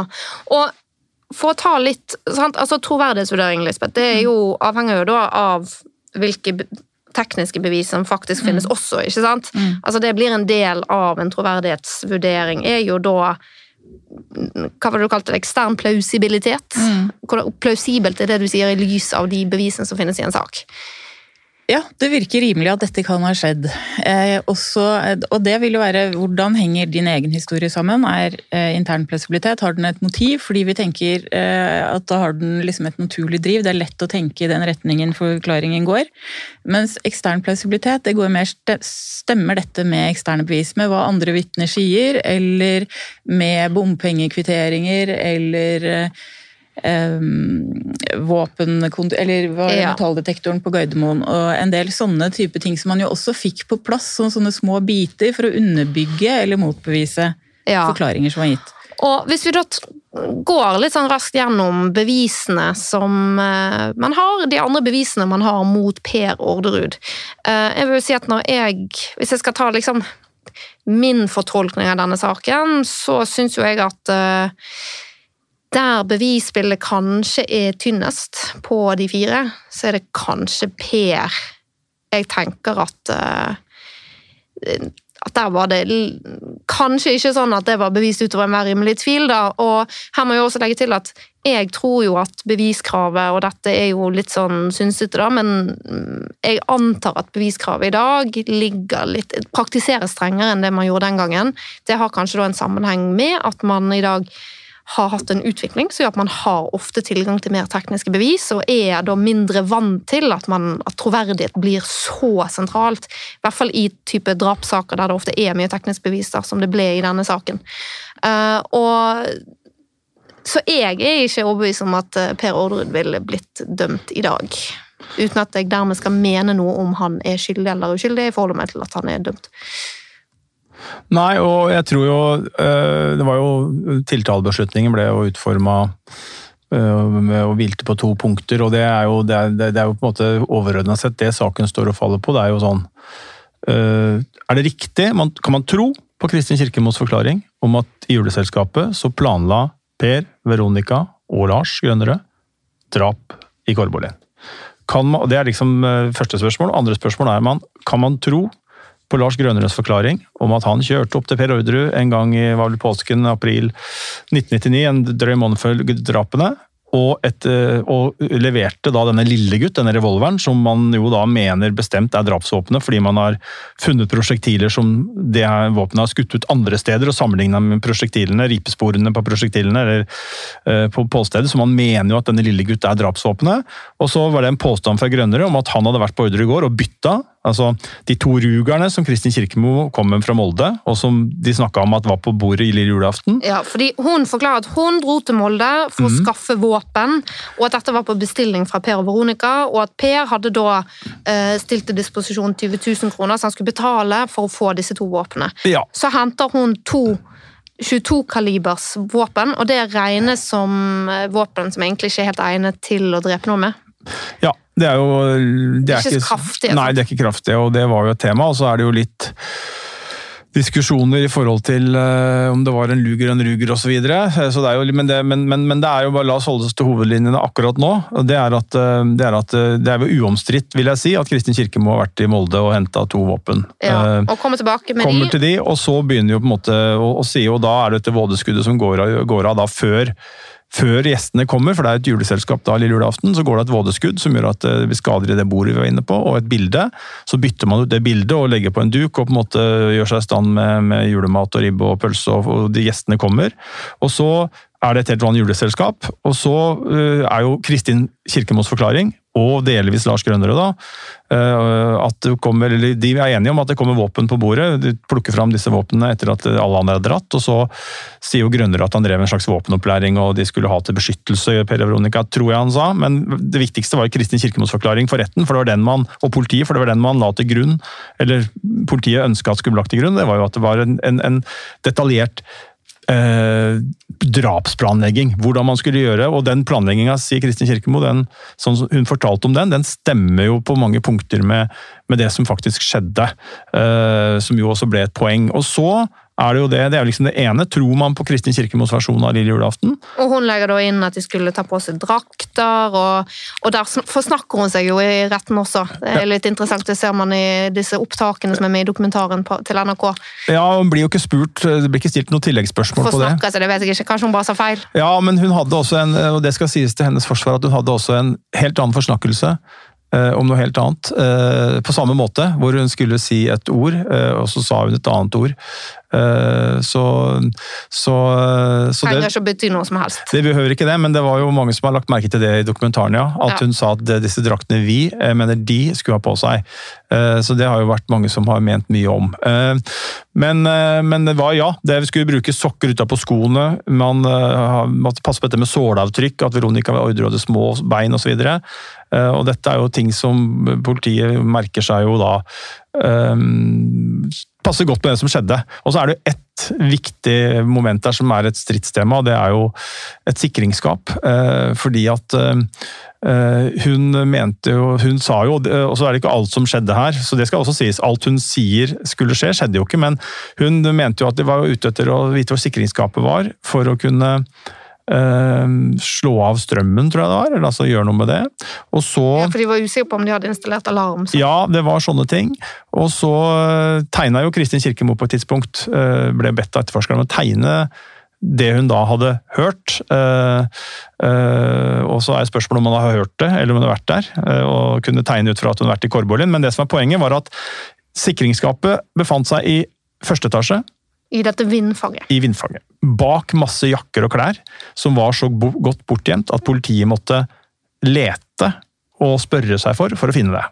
og for å ta litt sant? altså Troverdighetsvurdering, Lisbeth, det er jo, avhenger jo da av hvilke tekniske bevis som faktisk finnes mm. også. ikke sant? Mm. Altså Det blir en del av en troverdighetsvurdering. er jo da hva var det du kalte det, ekstern plausibilitet. Mm. Hvor plausibelt er det du sier i lys av de bevisene som finnes i en sak? Ja, det virker rimelig at dette kan ha skjedd. Eh, også, og det vil jo være hvordan henger din egen historie sammen? Er eh, intern plausibilitet, har den et motiv? Fordi vi tenker eh, at da har den liksom et naturlig driv. Det er lett å tenke i den retningen forklaringen går. Mens ekstern plausibilitet, det går mer Stemmer dette med eksterne bevis? Med hva andre vitner sier, eller med bompengekvitteringer, eller eh, våpen... Eller ja. metalldetektoren på Gardermoen og en del sånne type ting som man jo også fikk på plass, som sånne små biter for å underbygge eller motbevise ja. forklaringer som var gitt. Og Hvis vi da går litt sånn raskt gjennom bevisene som uh, man har, de andre bevisene man har mot Per Orderud uh, Jeg vil si at når jeg Hvis jeg skal ta liksom min fortolkning av denne saken, så syns jo jeg at uh, der bevisbildet kanskje er tynnest på de fire, så er det kanskje Per jeg tenker at uh, at der var det kanskje ikke sånn at det var bevist utover enhver rimelig tvil. da, og Her må jeg også legge til at jeg tror jo at beviskravet, og dette er jo litt sånn synsete, da, men jeg antar at beviskravet i dag ligger litt, praktiseres strengere enn det man gjorde den gangen. Det har kanskje da en sammenheng med at man i dag har hatt en utvikling som gjør at man har ofte tilgang til mer tekniske bevis, og er da mindre vant til at, man, at troverdighet blir så sentralt. I hvert fall i type drapssaker der det ofte er mye teknisk bevis, da, som det ble i denne saken. Uh, og så jeg er ikke overbevist om at eh, Per Orderud ville blitt dømt i dag. Uten at jeg dermed skal mene noe om han er skyldig eller uskyldig. Jeg forholder meg til at han er dømt. Nei, og jeg tror jo eh, Det var jo Tiltalebeslutningen ble jo utforma og hvilte på to punkter, og det er jo, det er, det er jo på en måte overordna sett det saken står og faller på. Det er jo sånn eh, Er det riktig? Kan man tro på Kristin Kirkemos forklaring om at i juleselskapet så planla Per, Veronica og Lars Grønnerød drap i Korbolien? det er liksom første spørsmål. Andre spørsmål er man, kan man tro på Lars Grønnerøds forklaring om at han kjørte opp til Per Orderud en gang i var vel påsken april 1999, en drøy måned før drapene. Og, et, eh, og, leverte da denne lille gutt, denne revolveren, som man jo da mener bestemt er drapsvåpenet, fordi man har funnet prosjektiler som det våpenet har skutt ut andre steder, og sammenligna med prosjektilene, ripesporene på prosjektilene eller uh, på påstedet, så man mener jo at denne lille gutt er drapsvåpenet. Og så var det en påstand fra Grønnere om at han hadde vært på ordre i går og bytta Altså, De to rugerne som Kristin Kirkemo kom med fra Molde, og som de snakka om at var på bordet i lille julaften. Ja, fordi Hun forklarer at hun dro til Molde for å skaffe våpen, og at dette var på bestilling fra Per og Veronica, og at Per hadde da eh, stilt til disposisjon 20 000 kroner, så han skulle betale for å få disse to våpnene. Ja. Så henter hun to 22-kalibers våpen, og det regnes som eh, våpen som egentlig ikke er helt egnet til å drepe noe med. Ja, det er jo Det er ikke så kraftig, Nei, altså. det er ikke kraftig, og det var jo et tema. Og så er det jo litt diskusjoner i forhold til uh, om det var en luger og en ruger osv. Men, det- men, men, men det er jo bare la oss holde oss til hovedlinjene akkurat nå. og Det er at eh, det er, at, eh, det er jo uomstridt, vil jeg si, at Kristin Kirkemo har vært i Molde og henta to våpen. Ja, Eh, og komme tilbake med kommer de. til de, og så begynner jo på en måte å, å si, og da er det dette vådeskuddet som går av, går av da før, før gjestene kommer, for det er et juleselskap da lille julaften, så går det et vådeskudd som gjør at vi skader i det bordet vi var inne på, og et bilde. Så bytter man ut det bildet og legger på en duk og på en måte gjør seg i stand med, med julemat og ribbe og pølse, og, og de gjestene kommer. Og så er det et helt vanlig juleselskap, og så øh, er jo Kristin Kirkemos forklaring, og delvis Lars Grønnerød, da, øh, at kommer, de er enige om at det kommer våpen på bordet. De plukker fram disse våpnene etter at alle andre er dratt, og så sier jo Grønnerød at han drev en slags våpenopplæring, og de skulle ha til beskyttelse, Per Veronica, tror jeg han sa. Men det viktigste var Kristin Kirkemos forklaring for retten, for det var den man, og politiet, for det var den man la til grunn, eller politiet ønska at skulle lagt til grunn. Det var jo at det var en, en, en detaljert eh, drapsplanlegging. Hvordan man skulle gjøre. Og den planlegginga, sier Kristin Kirkemo, den, sånn hun fortalte om den, den stemmer jo på mange punkter med, med det som faktisk skjedde. Eh, som jo også ble et poeng. Og så er det jo det, det er liksom det ene. Tror man på Kristin Kirkemos versjon av lille julaften? Og hun legger da inn at de skulle ta på seg drakter, og, og der forsnakker hun seg jo i retten også. Det er litt interessant, det ser man i disse opptakene som er med i dokumentaren på, til NRK. Ja, hun blir jo ikke spurt, det blir ikke stilt noe tilleggsspørsmål på det. Forsnakker seg, det vet jeg ikke. Kanskje hun bare sa feil. Ja, men hun hadde også en, og det skal sies til hennes forsvar, at hun hadde også en helt annen forsnakkelse eh, om noe helt annet. eh, på samme måte, hvor hun skulle si et ord, eh, og så sa hun et annet ord. Eh, så så, så Penger det, ikke å noe som helst. det behøver ikke det, men det var jo mange som har lagt merke til det i dokumentaren, ja. At Ja. hun sa at disse draktene vi, jeg mener de, skulle ha på seg. Eh, Så det har jo vært mange som har ment mye om. Eh, Men, eh, men det var ja, det vi skulle bruke sokker utapå skoene. Man eh, måtte passe på dette med såleavtrykk, at Veronica Ordre hadde små bein osv. Og dette er jo ting som politiet merker seg jo da eh, passer godt med det som skjedde. Og så er det ett viktig moment der som er et stridstema, og det er jo et sikringsskap. Eh, fordi at eh, eh, hun mente jo Hun sa jo, og så er det ikke alt som skjedde her, så det skal også sies. Alt hun sier skulle skje, skjedde jo ikke, men hun mente jo at de var ute etter å vite hvor sikringsskapet var, for å kunne slå av strømmen, tror jeg det var, eller altså gjøre noe med det. Og så Ja, for de var usikre på om de hadde installert alarm. Så. ja, det var sånne ting. Og så eh, tegna jo Kristin Kirkemo på et tidspunkt, eh, ble bedt av etterforskeren om å tegne det hun da hadde hørt. Eh, og så er spørsmålet om hun har hørt det, eller om hun har vært der. og kunne tegne ut fra at hun har vært i Korbolin. Men det som er poenget, var at sikringsskapet befant seg i første etasje I dette vindfanget. i vindfanget. Bak masse jakker og klær, som var så godt bortgjemt at politiet måtte lete og spørre seg for, for å finne det.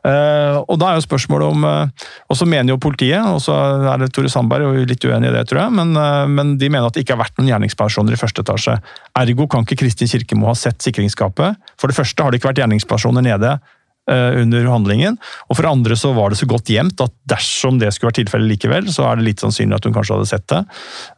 Eh, og da er jo spørsmålet om eh, Og så mener jo politiet, og så er det Tore Sandberg litt uenig i det, tror jeg, men, eh, men de mener at det ikke har vært noen gjerningspersoner i første etasje. Ergo kan ikke Kristin Kirkemo ha sett sikringsskapet. For det første har det ikke vært gjerningspersoner nede under handlingen, og for andre så var det så godt gjemt at dersom det skulle vært tilfellet likevel, så er det litt sannsynlig at hun kanskje hadde sett det.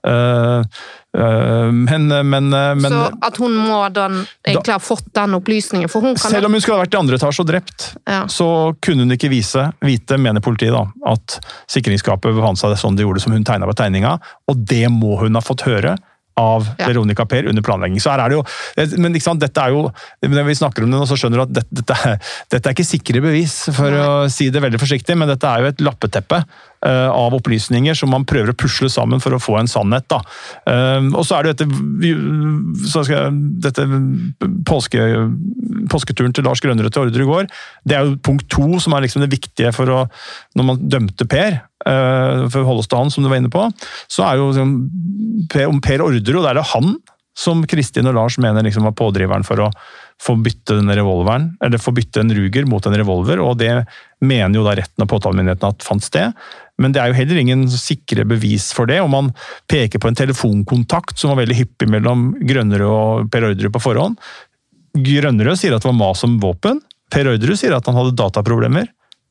Eh, eh, men, men, men så at hun må den, egentlig ha fått den opplysningen. For hun kan selv om hun skulle ha vært i andre etasje og drept, Ja. så kunne hun ikke vise, vite, mener politiet, da, at sikringsskapet befant seg sånn de gjorde som hun tegna på tegninga, og det må hun ha fått høre av Ja. Veronica Per under planlegging. Så her er det jo, Men ikke sant, dette er jo, når vi snakker om det nå, så skjønner du at dette, dette, er, dette er ikke sikre bevis, for Nei. å si det veldig forsiktig, men dette er jo et lappeteppe av opplysninger som man prøver å pusle sammen for å få en sannhet. da. Eh, og så er det dette, dette påske, påsketuren til Lars Grønnerød til Orderud gård. Det er jo punkt to som er liksom det viktige for å Når man dømte Per, eh, for han, som du var inne på, så er jo liksom, om Per Orderud, da er det han som Kristin og Lars mener liksom var pådriveren for å få bytte denne revolveren, eller få bytte en Ruger mot en revolver, og det mener jo da retten og påtalemyndigheten at fant sted. Men det er jo heller ingen sikre bevis for det, og man peker på en telefonkontakt som var veldig hyppig mellom Grønnerød og Per Orderud på forhånd. Grønnerød sier at det var mas om våpen. Per Orderud sier at han hadde dataproblemer.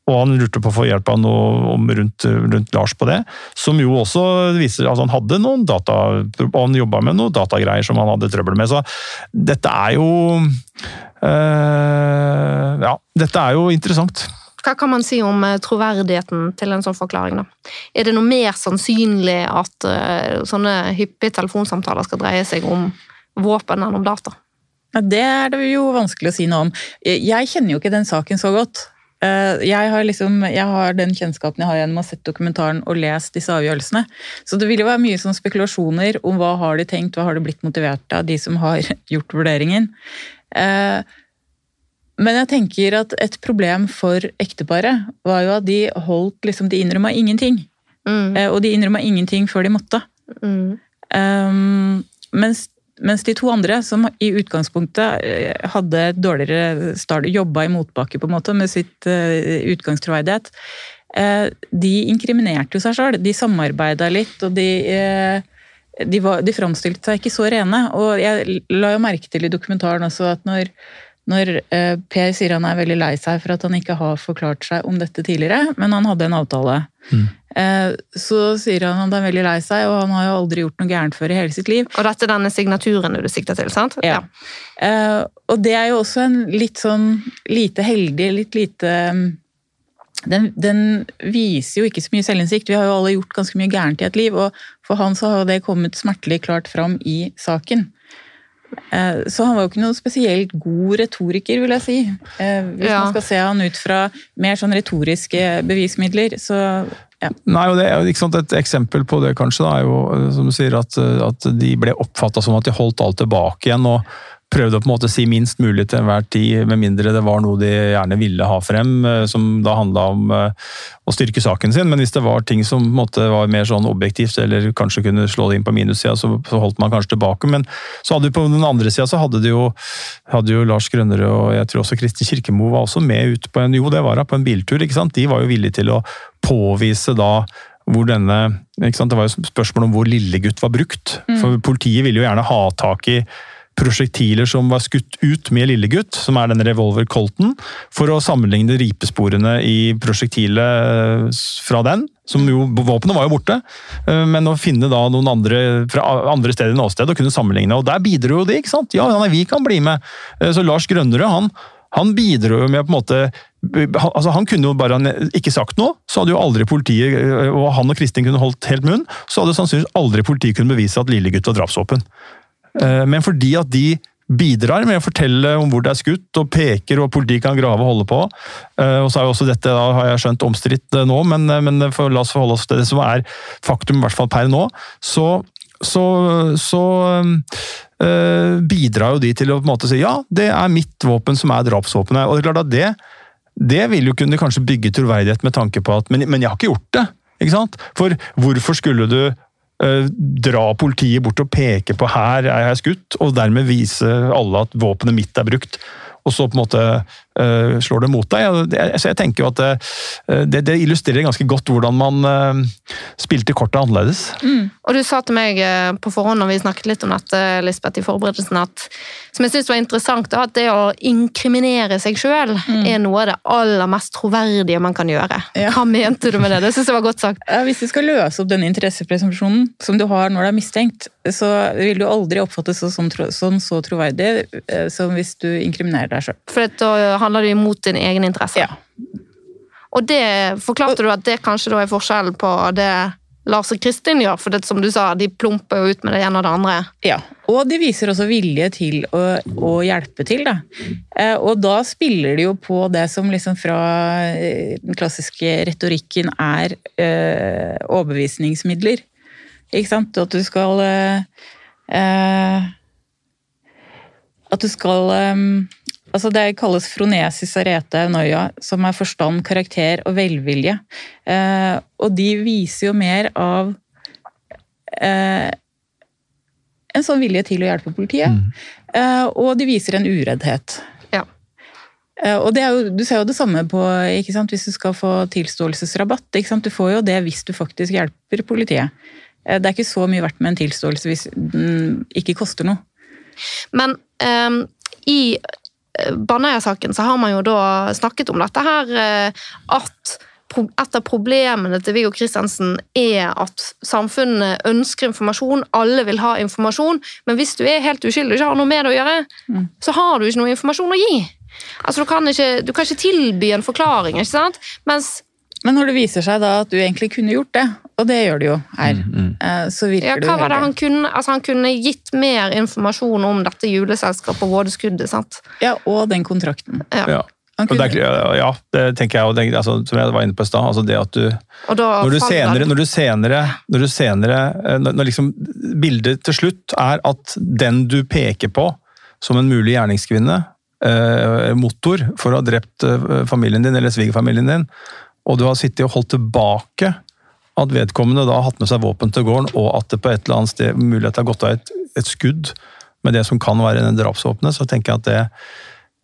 Og han lurte på å få hjelp av noe rundt, rundt, Lars på det. Som jo også viser at han hadde noen data, og han jobba med noen datagreier som han hadde trøbbel med. Så dette er jo øh, Ja, dette er jo interessant. Hva kan man si om eh, troverdigheten til en sånn forklaring? da? Er det noe mer sannsynlig at uh, sånne hyppige telefonsamtaler skal dreie seg om våpen enn om data? Det er det jo vanskelig å si noe om. Jeg kjenner jo ikke den saken så godt. Eh, jeg har, liksom, jeg har den kjennskapen jeg har gjennom å ha sett dokumentaren og lest disse avgjørelsene. Så det vil jo være mye sånn spekulasjoner om hva har de tenkt, hva har de blitt motivert av, de som har gjort vurderingen. Men jeg tenker at et problem for ekteparet var jo at de holdt liksom, De innrømma ingenting. Mm. Eh, og de innrømma ingenting før de måtte. Mm. Um, mens, mens, de to andre, som i utgangspunktet eh, hadde dårligere start, jobba i motbakke på en måte med sitt uh, utgangstroverdighet, uh, de inkriminerte jo seg sjøl. De samarbeida litt, og de uh, de, var, de framstilte seg ikke så rene. Og jeg la jo merke til i dokumentaren også at når når eh, Per sier han er veldig lei seg for at han ikke har forklart seg om dette tidligere, men han hadde en avtale. Mm. Eh, så sier han at han er veldig lei seg, og han har jo aldri gjort noe gærent før i hele sitt liv. Og dette er denne signaturen du sikter til, sant? Ja. ja. Eh, og det er jo også en litt sånn lite heldig, litt lite den, den, viser jo ikke så mye selvinnsikt. Vi har jo alle gjort ganske mye gærent i et liv, og for han så har det kommet smertelig klart fram i saken. Eh, så han var jo ikke noen spesielt god retoriker, vil jeg si. Eh, hvis ja. man skal se han ut fra mer sånn retoriske bevismidler, så ja. Nei, og det er jo sant, Et eksempel på det kanskje da, er jo, eh, som du sier, at, at de ble oppfatta som at de holdt alt tilbake igjen. og prøvde å på en måte si minst mulig til enhver tid, med mindre det var noe de gjerne ville ha frem, eh, som da handla om eh, å styrke saken sin. Men hvis det var ting som måte var mer sånn objektivt, eller kanskje kunne slå det inn på minussida, så, holdt man kanskje tilbake. Men så hadde du på den andre sida så hadde, de jo, hadde jo Lars Grønnerød og jeg tror også Kristin Kirkemo var også med ut på en jo det var da, på en biltur. ikke sant? De var jo villige til å påvise da hvor denne, ikke sant? Det var jo spørsmål om hvor lillegutt var brukt. Mm. For Politiet ville jo gjerne ha tak i prosjektiler som var skutt ut med Lillegutt, som er denne revolver Colton, for å sammenligne ripesporene i prosjektilet eh, fra den. Som jo, Våpenet var jo borte, eh, men å finne da noen andre fra andre steder enn åsted og kunne sammenligne. og Der bidro jo de, ikke sant? Ja, vi kan bli med. Eh, så Lars Grønnerød, han, han bidro jo med på en måte altså Han kunne jo bare ikke sagt noe, så hadde jo aldri politiet og han og Kristin kunne holdt helt munn, så hadde sannsynligvis aldri politiet kunne bevise at Lillegutt var drapsvåpen. Eh, men fordi at de bidrar med å fortelle om hvor det er skutt, og peker, og politiet kan grave og holde på. Eh, og så er jo også dette, da har jeg skjønt, omstridt eh, nå, men, men for, la oss forholde oss til det som er faktum, i hvert fall per nå. Så, så, så øh, bidrar jo de til å på en måte si ja, det er mitt våpen som er drapsvåpenet. Og det er klart at det, det vil jo kunne kanskje bygge troverdighet med tanke på at men, men jeg har ikke gjort det. ikke sant? For hvorfor skulle du dra politiet bort og peke på 'her er jeg skutt', og dermed vise alle at våpenet mitt er brukt. Og så på en måte uh, slår det mot deg. Så jeg tenker jo at det, eh, det, det, illustrerer ganske godt hvordan man uh, spilte kortet annerledes. Mm. Og du sa til meg på forhånd når vi snakket litt om dette, Lisbeth, i forberedelsen, at som jeg synes var interessant, at det å inkriminere seg sjøl mm. er noe av det aller mest troverdige man kan gjøre. Ja. Hva mente du med det? Det synes jeg var godt sagt. Hvis du skal løse opp den interessepresumpsjonen som du har når du er mistenkt, så vil du aldri oppfattes som, som så troverdig som hvis du inkriminerer deg sjøl. For da handler det imot din egen interesse. Ja. Og det forklarte du at det kanskje da er forskjellen på det Lars og Kristin gjør, for det som du sa, de plumper jo ut med det ene og det andre. Ja, og de viser også vilje til å, å hjelpe til, da. Eh, og da spiller de jo på det som liksom fra eh, den klassiske retorikken er eh, overbevisningsmidler. Ikke sant? At du skal eh, At du skal Altså det kalles fronesis arete noia, som er forstand, karakter og velvilje. Eh, og de viser jo mer av eh, en sånn vilje til å hjelpe politiet. Eh, og de viser en ureddhet. Ja. Eh, og det er jo, Du ser jo det samme på ikke sant, hvis du skal få tilståelsesrabatt. Ikke sant? Du får jo det hvis du faktisk hjelper politiet. Eh, Det er ikke så mye verdt med en tilståelse hvis den ikke koster noe. Men um i Baneheia-saken så har man jo da snakket om dette her, eh, at et av problemene til Viggo Kristiansen er at samfunnet ønsker informasjon, alle vil ha informasjon, men hvis du er helt uskyldig og ikke har noe med det å gjøre, Mm. så har du ikke noe informasjon å gi. Altså, du kan ikke, du kan ikke tilby en forklaring, ikke sant? Mens Men når det viser seg da at du egentlig kunne gjort det, og det gjør du jo her, eh, så virker ja, det hva jo var det han kunne Altså, han kunne gitt mer informasjon om dette juleselskapet og vådeskuddet, sant? Ja, og den kontrakten. Ja. Ja. Han Og det er, ja, det tenker jeg. Og det, altså, som jeg var inne på i stad. Altså det at du Når du senere, når du senere, når du senere når, når liksom bildet til slutt er at den du peker på som en mulig gjerningskvinne, eh, motor for å ha drept eh, familien din eller svigerfamilien din, og du har sittet og holdt tilbake at vedkommende da har hatt med seg våpen til gården, og at det på et eller annet sted mulighet har gått av et, et skudd med det som kan være en drapsvåpenet, så tenker jeg at det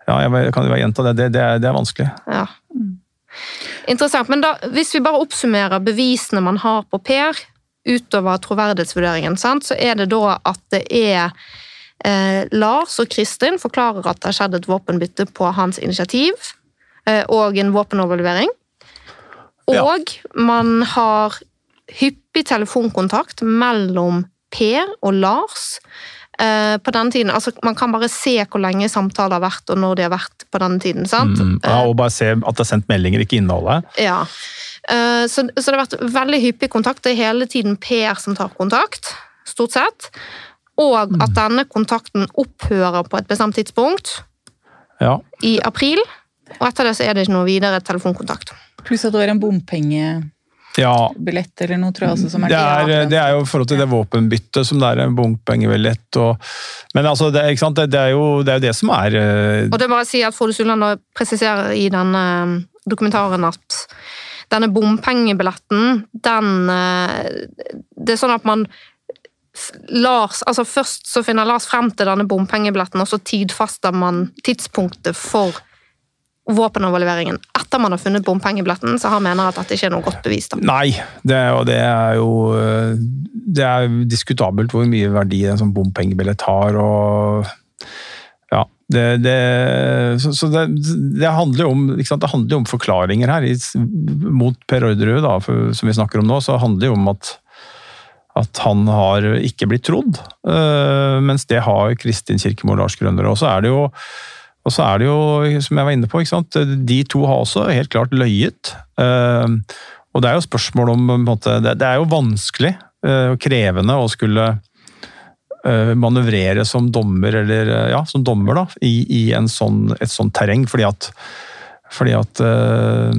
ja, jeg kan jo gjenta det, det, det, er, det er vanskelig. Ja. Interessant. Men da, hvis vi bare oppsummerer bevisene man har på Per, utover troverdighetsvurderingen, sant, så er det da at det er eh, Lars og Kristin forklarer at det har skjedd et våpenbytte på hans initiativ, eh, og en våpenoverlevering. Ja. Og man har hyppig telefonkontakt mellom Per og Lars. Eh, på den tiden, altså Man kan bare se hvor lenge samtaler har vært, og når de har vært på denne tiden. sant? Mm, ja, og bare se at det er sendt meldinger, ikke innholdet. Ja. Eh, Så, så det har vært veldig hyppig kontakt. Det er hele tiden Per som tar kontakt, stort sett. Og at denne kontakten opphører på et bestemt tidspunkt, Ja. i april. Og etter det så er det ikke noe videre telefonkontakt. Pluss at det var en bompengebillett ja. eller noe, tror jeg Altså, som er Det er, det er jo i forhold til det våpenbyttet som det er en bompengebillett og Men altså, det, ikke sant? Det, det, er jo, det er jo det som er uh... Og det er bare å si at Frode Sulland presiserer i denne eh, dokumentaren at denne bompengebilletten, den uh, Det er sånn at man Lars, altså Først så finner Lars frem til denne bompengebilletten, og så tidfaster man tidspunktet for våpenoverleveringen. Etter man har funnet bompengebilletten, så han mener at dette ikke er noe godt bevis. da. Nei, det, og det er jo eh, Det er diskutabelt hvor mye verdi en sånn bompengebillett har. og ja, det, det, så, så det, det handler om, det handler om forklaringer her. Mot Per Orderud, da, for, som vi snakker om nå, så handler det om at, at han har ikke blitt trodd. Uh, mens det har Kristin Kirkemo og Lars Grønner. Og så er det jo og så er det jo, som jeg var inne på, de to har også helt klart løyet. Øh, og det er jo spørsmål om måte, Det, er jo vanskelig øh, og krevende å skulle øh, manøvrere som dommer, eller øh, ja, som dommer da, i, i sånn, et sånt terreng, fordi at, fordi at eh,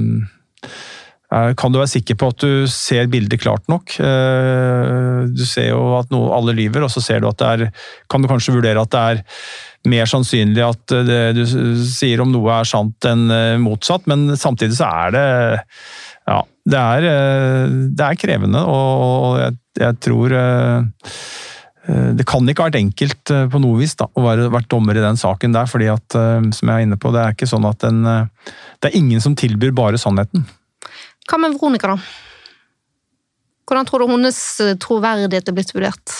kan du være sikker på at du ser bildet klart nok? Eh, Du ser jo at noe, alle lyver, og så ser du at det er Kan du kanskje vurdere at det er mer sannsynlig at det du sier om noe er sant enn eh, motsatt, men samtidig så er det Ja, det er, eh, det er krevende, og jeg, jeg tror eh, eh, det kan ikke ha vært enkelt eh, på noe vis da, å være vært dommer i den saken der, fordi at, eh, som jeg er inne på, det er ikke sånn at eh, det er ingen som tilbyr bare sannheten. Hva med Veronica, da? Hvordan tror du hennes eh, troverdighet er blitt vurdert?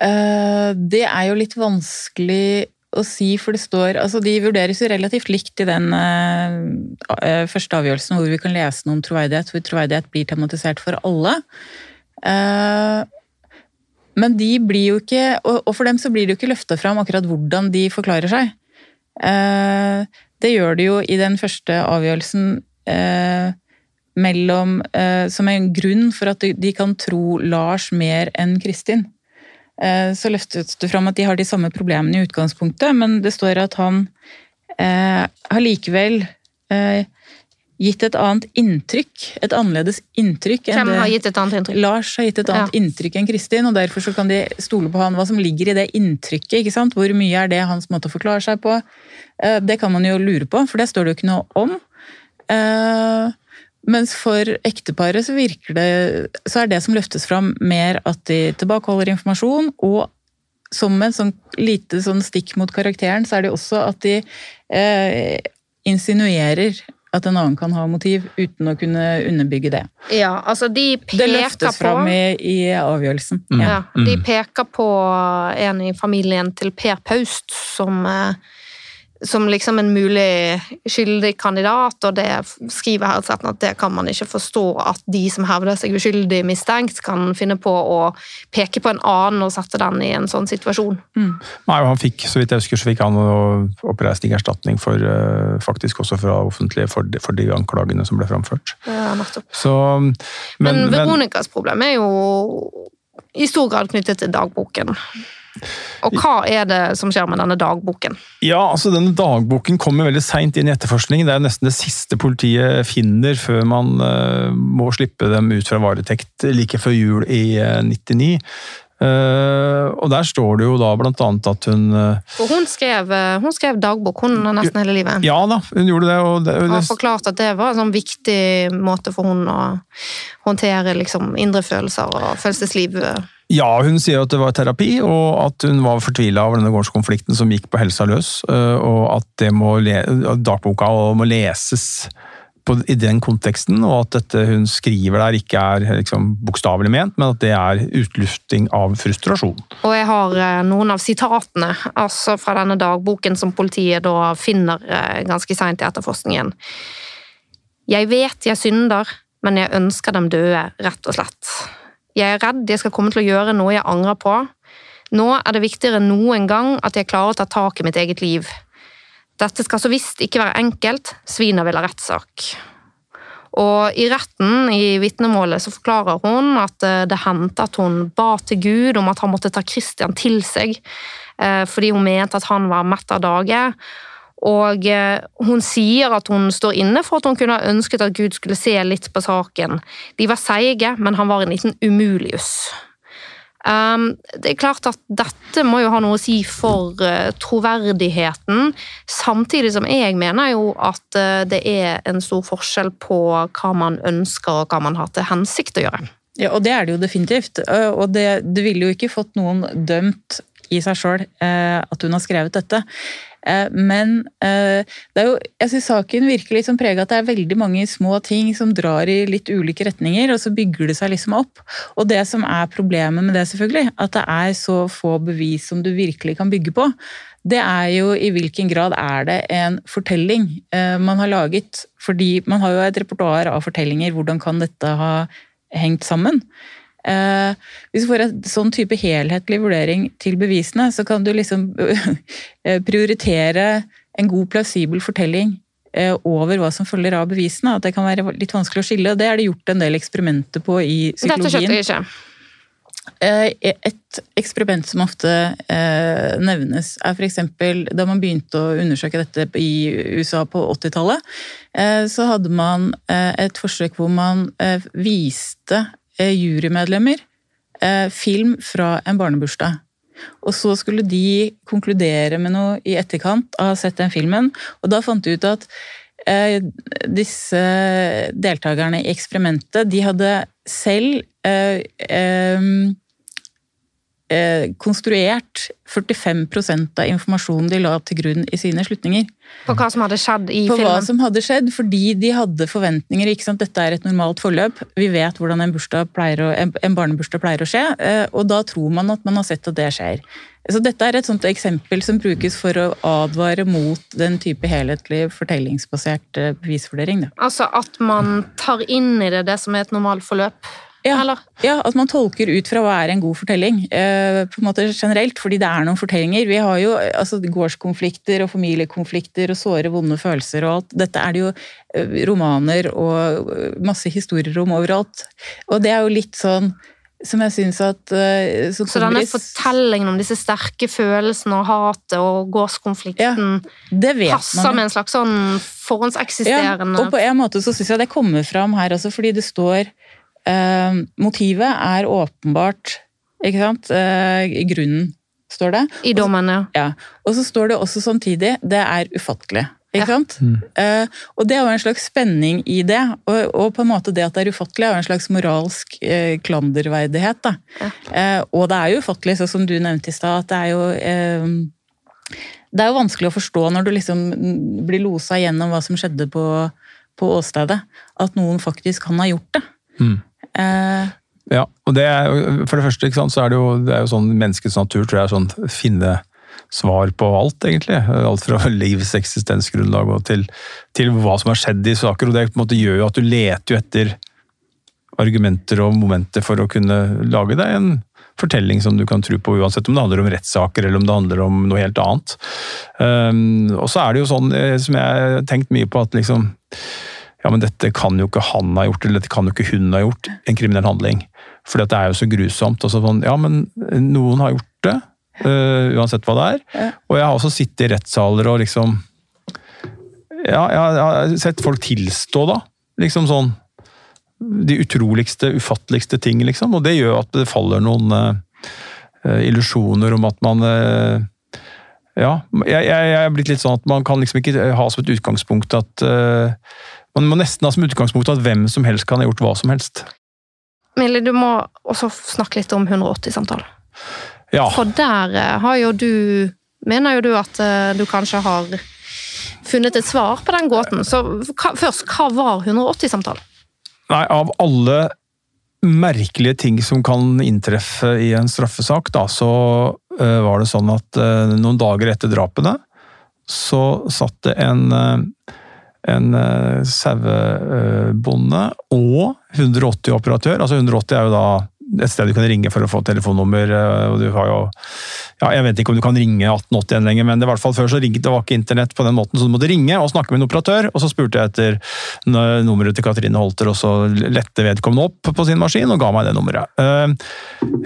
Eh, Det er jo litt vanskelig å si, for det står altså De vurderes jo relativt likt i den eh, eh, første avgjørelsen, hvor vi kan lese noe om troverdighet, hvor troverdighet blir tematisert for alle. Men de blir jo ikke Og for dem så blir det jo ikke løfta fram akkurat hvordan de forklarer seg. Det gjør det jo i den første avgjørelsen mellom Som en grunn for at de- de kan tro Lars mer enn Kristin. Eh, Så løftes det fram at de har de samme problemene i utgangspunktet, men det står at han eh, har likevel eh, gitt et annet inntrykk, et annerledes inntrykk Hvem har gitt et annet inntrykk? Lars har gitt et annet inntrykk enn Kristin, og derfor så kan de stole på han hva som ligger i det inntrykket. ikke sant? Hvor mye er det hans måte å forklare seg på? Eh, Det kan man jo lure på, for det står det jo ikke noe om. Eh, Mens for ekteparet så virker det Så er det som løftes fram, mer at de tilbakeholder informasjon, og som en sånn lite sånn stikk mot karakteren, så er det også at de eh, insinuerer at en annen kan ha motiv, uten å kunne underbygge det. Ja, altså de peker Det løftes på fram i, i avgjørelsen. Mm. Ja, De Mm. peker på en i familien til Per Paust som, eh, som liksom en mulig skyldig kandidat, og det skriver Herdsretten at det kan man ikke forstå at de som hevder seg uskyldig mistenkt, kan finne på å peke på en annen og sette den i en sånn situasjon. Mm. Nei, og han fikk, så vidt jeg husker, så fikk han oppreisning erstatning for, eh, faktisk også fra offentlige for de, for de anklagene som ble framført. Ja, nettopp. Så, Men, men, men, problem er jo i stor grad knyttet til dagboken. Og hva er det som skjer med denne dagboken? ja, altså denne dagboken kommer veldig seint inn i etterforskningen. Det er nesten det siste politiet finner før man uh, må slippe dem ut fra varetekt like før jul i eh, 99. Uh, og der står det jo da blant annet at hun eh, For hun skrev, hun skrev dagbok hun nesten hele livet. Ja da, hun gjorde det. Og det, har det forklart at det var en sånn viktig måte for hun å håndtere liksom, indre følelser og følelsesliv. Ja, hun sier at det var terapi, og at hun var fortvila over denne gårdskonflikten som gikk på helsa løs, øh, og at det må dagboka må leses på, i den konteksten, og at dette hun skriver der ikke er liksom, bokstavelig ment, men at det er utlufting av frustrasjon. Og jeg har eh, noen av sitatene altså fra denne dagboken som politiet da finner eh, ganske seint i etterforskningen. Jeg vet jeg synder, men jeg ønsker dem døde, rett og slett. Jeg er redd jeg skal komme til å gjøre noe jeg angrer på. Nå er det viktigere enn noen gang at jeg klarer å ta tak i mitt eget liv. Dette skal så visst ikke være enkelt, svina vil ha rettssak. Og i retten, i vitnemålet, så forklarer hun at eh, det hendte at hun ba til Gud om at han måtte ta Kristian til seg, eh, fordi hun mente at han var mett av dage. Og eh, hun sier at hun står inne for at hun kunne ha ønsket at Gud skulle se litt på saken. De var seige, men han var en liten umulius. Um, det er klart at dette må jo ha noe å si for uh, troverdigheten, samtidig som jeg mener jo at uh, det er en stor forskjell på hva man ønsker og hva man har til hensikt å gjøre. Ja, og det er det jo definitivt. Eh, Og det, det ville jo ikke fått noen dømt i seg sjøl at hun har skrevet dette. Eh, Men eh, jo, jeg synes saken virker litt som prega at det er veldig mange små ting som drar i litt ulike retninger, og så bygger det seg liksom opp. Og det som er problemet med det, selvfølgelig, at det er så få bevis som du virkelig kan bygge på, det er jo i hvilken grad er det en fortelling eh, man har laget. Fordi man har jo et repertoar av fortellinger. Hvordan kan dette ha hengt sammen? Eh, hvis du får en sånn type helhetlig vurdering til bevisene, så kan du liksom eh, prioritere en god, plausibel fortelling eh, over hva som følger av bevisene. At det kan være litt vanskelig å skille. og Det er det gjort en del eksperimenter på i Dette skjønte psykologien. jeg ikke. Et eksperiment som ofte nevnes, er f.eks. da man begynte å undersøke dette i USA på 80-tallet, eh, så hadde man et forsøk hvor man viste jurymedlemmer eh, film fra en barnebursdag. Og så skulle de konkludere med noe i etterkant av å ha sett den filmen, og da fant de ut at eh, disse deltakerne i eksperimentet, de hadde selv eh, eh, eh, konstruert 45% av informasjonen de la til grunn i sine slutninger. På hva som hadde skjedd i På hva som hadde skjedd, fordi de hadde forventninger. ikke sant? Dette er et normalt forløp. Vi vet hvordan en, å, en, en barnebursdag pleier å skje, eh, og da tror man at man har sett at det skjer. Så Dette er et sånt eksempel som brukes for å advare mot den type helhetlig fortellingsbasert eh, bevisvurdering. Da. Altså at man tar inn i det det som er et normalt forløp? Ja. Ja, At man tolker ut fra hva er en god fortelling, eh, på en måte generelt, fordi det er noen fortellinger. Vi har jo altså, gårdskonflikter og familiekonflikter og såre, vonde følelser og alt. Dette er det jo eh, romaner og eh, masse historier om overalt. Og det er jo litt sånn som jeg syns at eh, Så denne fortellingen om disse sterke følelsene og hatet og gårdskonflikten ja, passer med en slags sånn forhåndseksisterende Ja, og på en måte så syns jeg det kommer fram her også, fordi det står eh, Motivet er åpenbart, ikke sant? Eh, I grunnen, står det. i dommen, ja. Ja. Og så står det også samtidig det er ufattelig. Ikke sant? Eh, og det er jo en slags spenning i det. Og, og på en måte det at det er ufattelig, er jo en slags moralsk eh, klanderverdighet. Da. Eh, og det er jo ufattelig, sånn som du nevnte i stad, at det er jo eh, Det er jo vanskelig å forstå når du liksom blir losa gjennom hva som skjedde på, på åstedet, at noen faktisk kan ha gjort det. Mm. Eh, Ja, og det er, For det første ikke sant, så er det jo, det er jo sånn menneskets natur tror jeg, sånn finne svar på alt, egentlig. Alt fra livs eksistensgrunnlag og til, til hva som har skjedd i saker. og Det på en måte gjør jo at du leter jo etter argumenter og momenter for å kunne lage deg en fortelling som du kan tro på, uansett om det handler om rettssaker eller om det handler om noe helt annet. Um, og så er det jo sånn, eh, som jeg har tenkt mye på, at liksom ja, men dette kan jo ikke han ha gjort, eller dette kan jo ikke hun ha gjort, en kriminell handling. For det er jo så grusomt. Og så sånn, ja, men noen har gjort det, uh, uansett hva det er. Og jeg har også sittet i rettssaler og liksom Ja, jeg har sett folk tilstå, da. Liksom sånn De utroligste, ufatteligste ting, liksom. Og det gjør at det faller noen uh, illusjoner om at man uh, ja, jeg, jeg, jeg er blitt litt sånn at man kan liksom ikke ha som et utgangspunkt at øh, Man må nesten ha som utgangspunkt at hvem som helst kan ha gjort hva som helst. Mille, du må også snakke litt om 180-samtalen. Ja. For der eh, har jo du Mener jo du at eh, du kanskje har funnet et svar på den gåten. Så hva, først, hva var 180-samtalen? Nei, av alle merkelige ting som kan inntreffe i en straffesak, da, så uh, var det sånn at uh, noen dager etter drapene, så satt det en øh, en uh, sauebonde og 180-operatør. Altså 180 er jo da et sted du kan ringe for å få telefonnummer. øh, og du har jo, ja, Jeg vet ikke om du kan ringe 1880 igjen lenger, men det var i hvert fall før så ringte, det var ikke internett på den måten, så du måtte ringe og snakke med en operatør. Og så spurte jeg etter nummeret til Katrine Holter, og så lette vedkommende opp på sin maskin og ga meg det nummeret. Eh,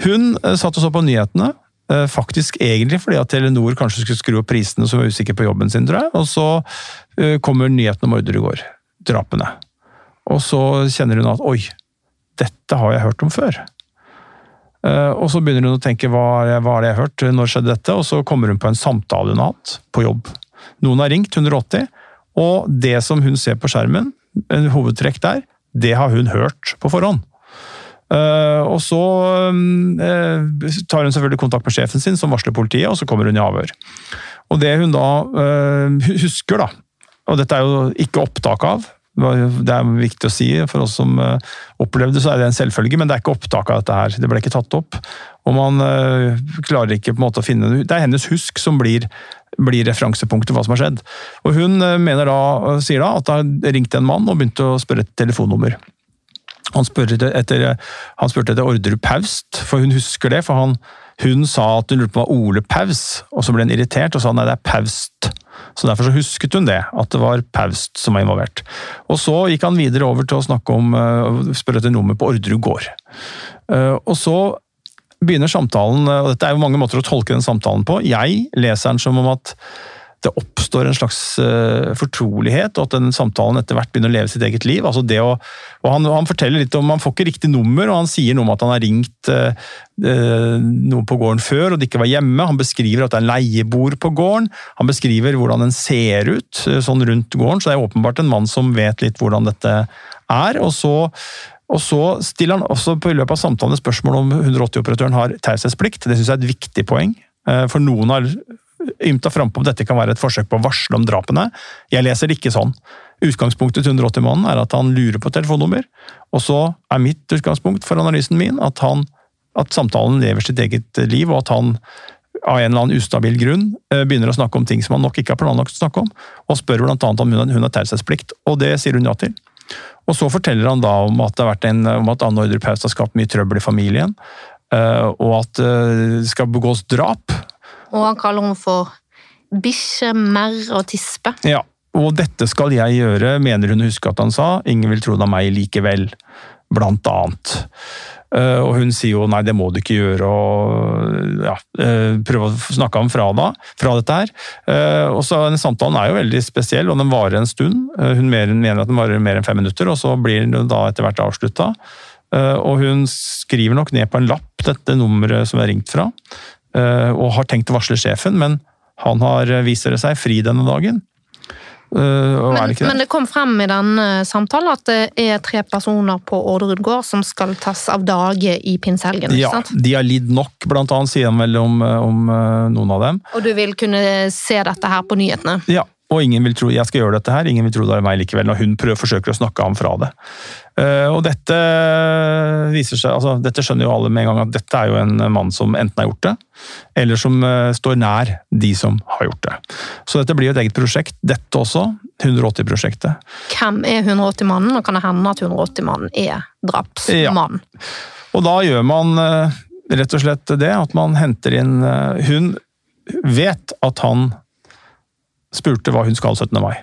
Hun eh, satt og så på nyhetene. eh, Faktisk egentlig fordi at Telenor kanskje skulle skru opp prisene, så var usikker på jobben sin, tror jeg. Og så eh, kommer nyheten om ordre i går. Drapene. Og så kjenner hun at oi, dette har jeg hørt om før. Eh, Og så begynner hun å tenke hva er det jeg har hørt, når skjedde dette? Og så kommer hun på en samtale hun har hatt på jobb. Noen har ringt 180, og det som hun ser på skjermen, en hovedtrekk der, det har hun hørt på forhånd. Eh, og så eh, tar hun selvfølgelig kontakt med sjefen sin, som varsler politiet, og så kommer hun i avhør. Og det hun da eh, husker, da, og dette er jo ikke opptak av, det er viktig å si for oss som eh, opplevde så er det en selvfølge, men det er ikke opptak av dette her. Det ble ikke tatt opp. Og man eh, klarer ikke på en måte å finne Det er hennes husk som blir, blir referansepunktet for hva som har skjedd. Og hun eh, mener da, sier da at det ringte en mann og begynte å spørre et telefonnummer. Han spurte etter, han spurte etter Orderud Paust, for hun husker det. for han, Hun sa at hun lurte på hva Ole Paus, og så ble hun irritert og sa nei, det er Paust. Så Derfor så husket hun det, at det var Paust som var involvert. Og Så gikk han videre over til å snakke om, eh, spørre etter nummer på Orderud gård. Eh, Og så begynner samtalen, og dette er jo mange måter å tolke den samtalen på. Jeg leser den som om at det oppstår en slags eh, fortrolighet, og at den samtalen etter hvert begynner å leve sitt eget liv. Altså det å, han, han forteller litt om, han får ikke riktig nummer, og han sier noe om at han har ringt eh, eh, noen på gården før, og de ikke var hjemme. Han beskriver at det er leieboer på gården. Han beskriver hvordan den ser ut eh, sånn rundt gården, så det er åpenbart en mann som vet litt hvordan dette er. og så og så stiller han også på i løpet av samtalen spørsmål om 180-operatøren har taushetsplikt. Det syns jeg er et viktig poeng. For noen har ymta frampå om dette kan være et forsøk på å varsle om drapene. Jeg leser det ikke sånn. Utgangspunktet til 180-mannen er at han lurer på telefonnummer. Og så er mitt utgangspunkt for analysen min at, han, at samtalen lever sitt eget liv, og at han av en eller annen ustabil grunn eh, begynner å snakke om ting som han nok ikke har planlagt å snakke om, og spør bl.a. om hun har taushetsplikt, og det sier hun ja til. Og så forteller han da om at det har vært en, om at Anne Ordre Paus har skapt mye trøbbel i familien, eh, og at eh, det skal begås drap. Og han kaller henne for bikkje, merr og tispe. Ja, og dette skal jeg gjøre, mener hun å huske at han sa. Ingen vil tro det av meg likevel, blant annet. Eh, og hun sier jo nei, det må du ikke gjøre, og ja, eh, prøve å snakke ham fra, da, fra dette her. Eh, og så samtalen er jo veldig spesiell, og den varer en stund. Hun mener at den varer mer enn fem minutter, og så blir den da etter hvert avslutta. Og hun skriver nok ned på en lapp dette nummeret som er ringt fra, og har tenkt å varsle sjefen, men han har, viser det seg, fri denne dagen. Er Men, det men det kom frem i denne samtalen at det er tre personer på Orderud gård som skal tas av dage i pinsehelgen. Ja, sant? de har lidd nok, blant annet, sier han vel om, om eh, noen av dem. Og du vil kunne se dette her på nyhetene. Ja, og ingen vil tro jeg skal gjøre dette her, ingen vil tro det er meg likevel, når hun prøver, forsøker å snakke ham fra det. Eh, og dette viser seg, altså dette skjønner jo alle med en gang at dette er jo en mann som enten har gjort det, eller som eh, står nær de som har gjort det. Så dette blir jo et eget prosjekt, dette også, 180-prosjektet. Hvem er 180-mannen, og kan det hende at 180-mannen er drapsmann? Og da gjør man eh, rett og slett det at man henter inn Hun vet at han spurte hva hun skal 17. mai.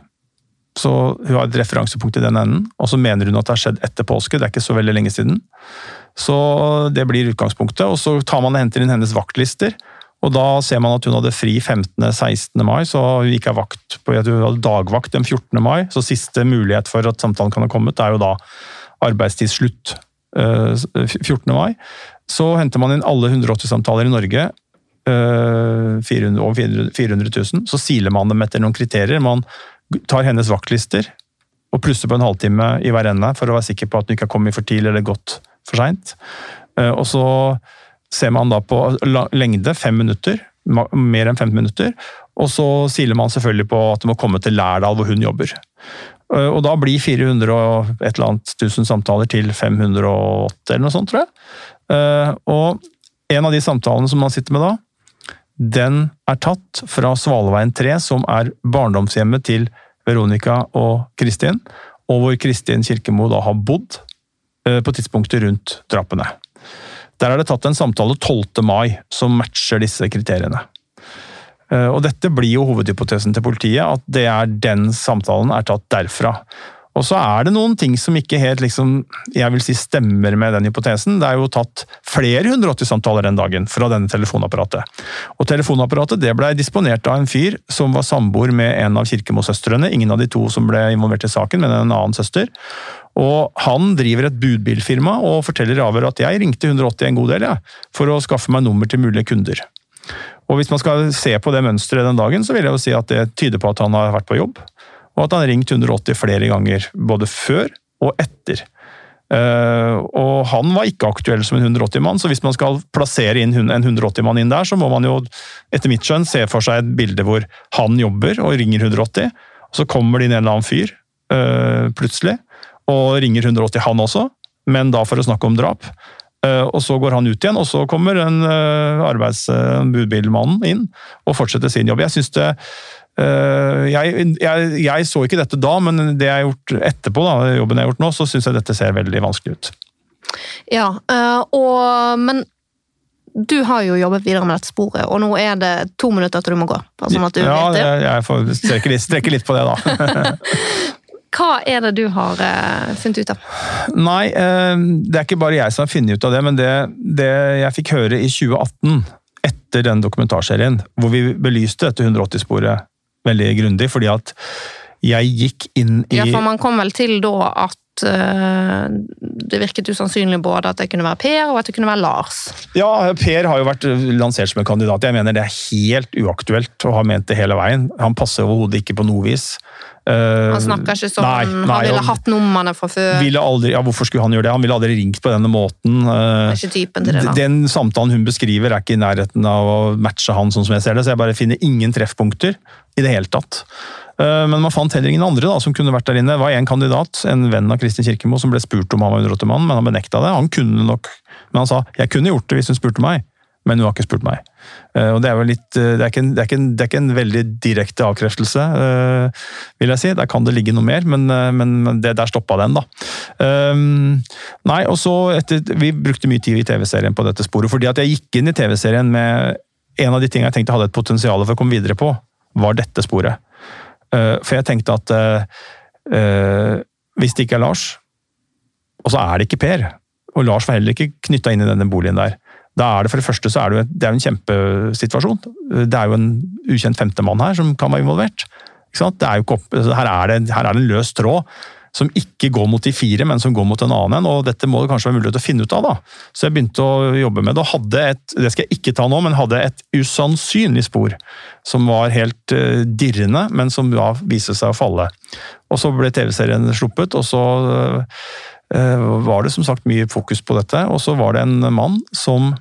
Så hun har et referansepunkt i den enden, og så mener hun at det har skjedd etter påske, det er ikke så veldig lenge siden. Så det blir utgangspunktet, og så tar man og henter inn hennes vaktlister. Og da ser man at hun hadde fri 15.-16. mai, så hun ikke har vakt på, hun hadde dagvakt den 14. mai. Så siste mulighet for at samtalen kan ha kommet, er jo da arbeidstidsslutt eh, 14. mai. Så henter man inn alle 180-samtaler i Norge. eh, 400, over 400 400 000. Så siler man dem etter noen kriterier. Man tar hennes vaktlister og plusser på en halvtime i hver ende for å være sikker på at hun ikke har kommet for tidlig eller gått for seint. Og så ser man da på lengde, fem minutter. Mer enn 15 minutter. Og så siler man selvfølgelig på at det må komme til Lærdal, hvor hun jobber. Eh, Og da blir 400 og et eller annet tusen samtaler til 508 eller noe sånt, tror jeg. Eh, Og en av de samtalene som man sitter med da, den er tatt fra Svaleveien 3, som er barndomshjemmet til Veronica og Kristin, og hvor Kristin Kirkemo da har bodd eh, på tidspunktet rundt drapene. Der er det tatt en samtale 12. mai som matcher disse kriteriene. Eh, Og dette blir jo hovedhypotesen til politiet, at det er den samtalen er tatt derfra. Og så er det noen ting som ikke helt liksom, jeg vil si stemmer med den hypotesen. Det er jo tatt flere 180-samtaler den dagen fra denne telefonapparatet. Og telefonapparatet det ble disponert av en fyr som var samboer med en av Kirkemo-søstrene. Ingen av de to som ble involvert i saken, men en annen søster. Og han driver et budbilfirma og forteller avhør at jeg ringte 180 en god del jeg, for å skaffe meg nummer til mulige kunder. Og hvis man skal se på det mønsteret den dagen, så vil jeg jo si at det tyder på at han har vært på jobb, og at han har ringt 180 flere ganger, både før og etter. Eh, og han var ikke aktuell som en 180-mann, så hvis man skal plassere en 180-mann inn der, så må man jo etter mitt skjønn se for seg et bilde hvor han jobber og ringer 180, og så kommer det inn en eller annen fyr eh, plutselig og ringer 180 han også, men da for å snakke om drap. Eh, Og så går han ut igjen, og så kommer uh, arbeidsbudbilmannen inn og fortsetter sin jobb. Jeg synes det jeg, jeg, jeg så ikke dette da, men det jeg har gjort etterpå, da, jobben jeg har gjort nå, så syns jeg dette ser veldig vanskelig ut. Ja, eh, og, men du har jo jobbet videre med dette sporet, og nå er det to minutter til du må gå. Sånn at du ja, jeg, jeg får strekke litt, strekke litt på det, da. Hva er det du har eh, funnet ut av? Nei, eh, det er ikke bare jeg som har funnet ut av det, men det, det jeg fikk høre i 2018, etter den dokumentarserien, hvor vi belyste dette 180-sporet veldig grundig, fordi at jeg gikk inn i Ja, for man kom vel til da at eh, det virket usannsynlig både at det kunne være Per og at det kunne være Lars. Ja, Per har jo vært lansert som en kandidat. Jeg mener det er helt uaktuelt og har ment det hele veien. Han passer overhodet ikke på noe vis. Eh, Han snakker ikke sånn, nei, nei, han ville hatt numrene fra før. Aldri, ja, hvorfor skulle han gjøre det? Han ville aldri ringt på denne måten. eh, Det er ikke typen til det, da. Den samtalen hun beskriver er ikke i nærheten av å matche han, sånn som jeg ser det, så jeg bare finner ingen treffpunkter i det hele tatt. Eh, Men man fant heller ingen andre da, som kunne vært der inne. Det var en kandidat, en venn av Kristin Kirkemo, som ble spurt om han var 180-mann, men han benekta det. Han kunne nok, men han sa 'jeg kunne gjort det hvis hun spurte meg', men hun har ikke spurt meg. Eh, Og Det er jo litt, eh, det er ikke en, det er ikke en, det er ikke en veldig direkte avkreftelse, vil jeg si. Der kan det ligge noe mer, men men det, der stoppa den, da. Um, nei, og så etter, Vi brukte mye tid i TV-serien på dette sporet, fordi at jeg gikk inn i TV-serien med en av de tingene jeg tenkte hadde et potensial for å komme videre på, var dette sporet. Eh, for jeg tenkte at eh, eh, hvis det ikke er Lars, og så er det ikke Per, og Lars var heller ikke knytta inn i denne boligen der, da er det for det første så er det jo, det er en kjempesituasjon. Det er jo en ukjent femtemann her som kan være involvert. Er her, er det, her er det en løs tråd som ikke går mot de fire, men som går mot en annen en. Og dette må det kanskje være mulig å finne ut av, da. Så jeg begynte å jobbe med det, og hadde et, det skal jeg ikke ta nå, men hadde et usannsynlig spor. Som var helt uh, dirrende, men som da viste seg å falle. Og så ble TV-serien sluppet, og så uh, var det som sagt mye fokus på dette. Og så var det en mann som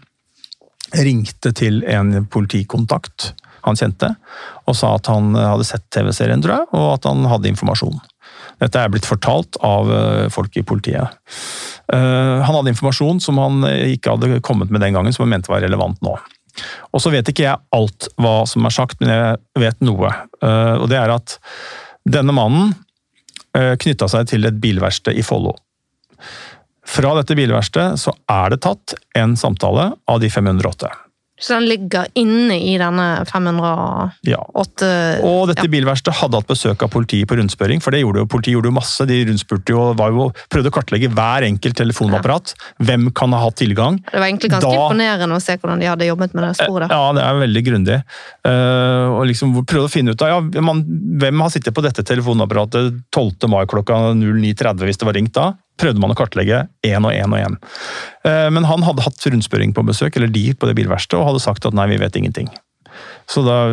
ringte til en politikontakt han kjente, og sa at han hadde sett TV-serien, tror jeg, og at han hadde informasjon. Dette er blitt fortalt av eh, folk i politiet. Eh, han hadde informasjon som han ikke hadde kommet med den gangen, som han mente var relevant nå. Og så vet ikke jeg alt hva som er sagt, men jeg vet noe. Eh, og det er at denne mannen knytta seg til et bilverksted i Follo. Fra dette bilverkstedet så er det tatt en samtale av de 508. Så den ligger inne i denne 508 Ja. Og dette ja. bilverkstedet hadde hatt besøk av politiet på rundspørring, for det gjorde jo, politiet gjorde jo masse. De rundspurte jo, var jo, prøvde å kartlegge hver enkelt telefonapparat. Ja. Hvem kan ha hatt tilgang. Det var egentlig ganske da, imponerende å se hvordan de hadde jobbet med det sporet. Ja, det er veldig grundig. Uh, og liksom prøvde å finne ut av ja, man, hvem har sittet på dette telefonapparatet 12. mai klokka 09.30 hvis det var ringt da prøvde man å kartlegge én og én og én. Eh, men han hadde hatt rundspørring på besøk, eller de på det bilverkstedet, og hadde sagt at nei, vi vet ingenting. Så da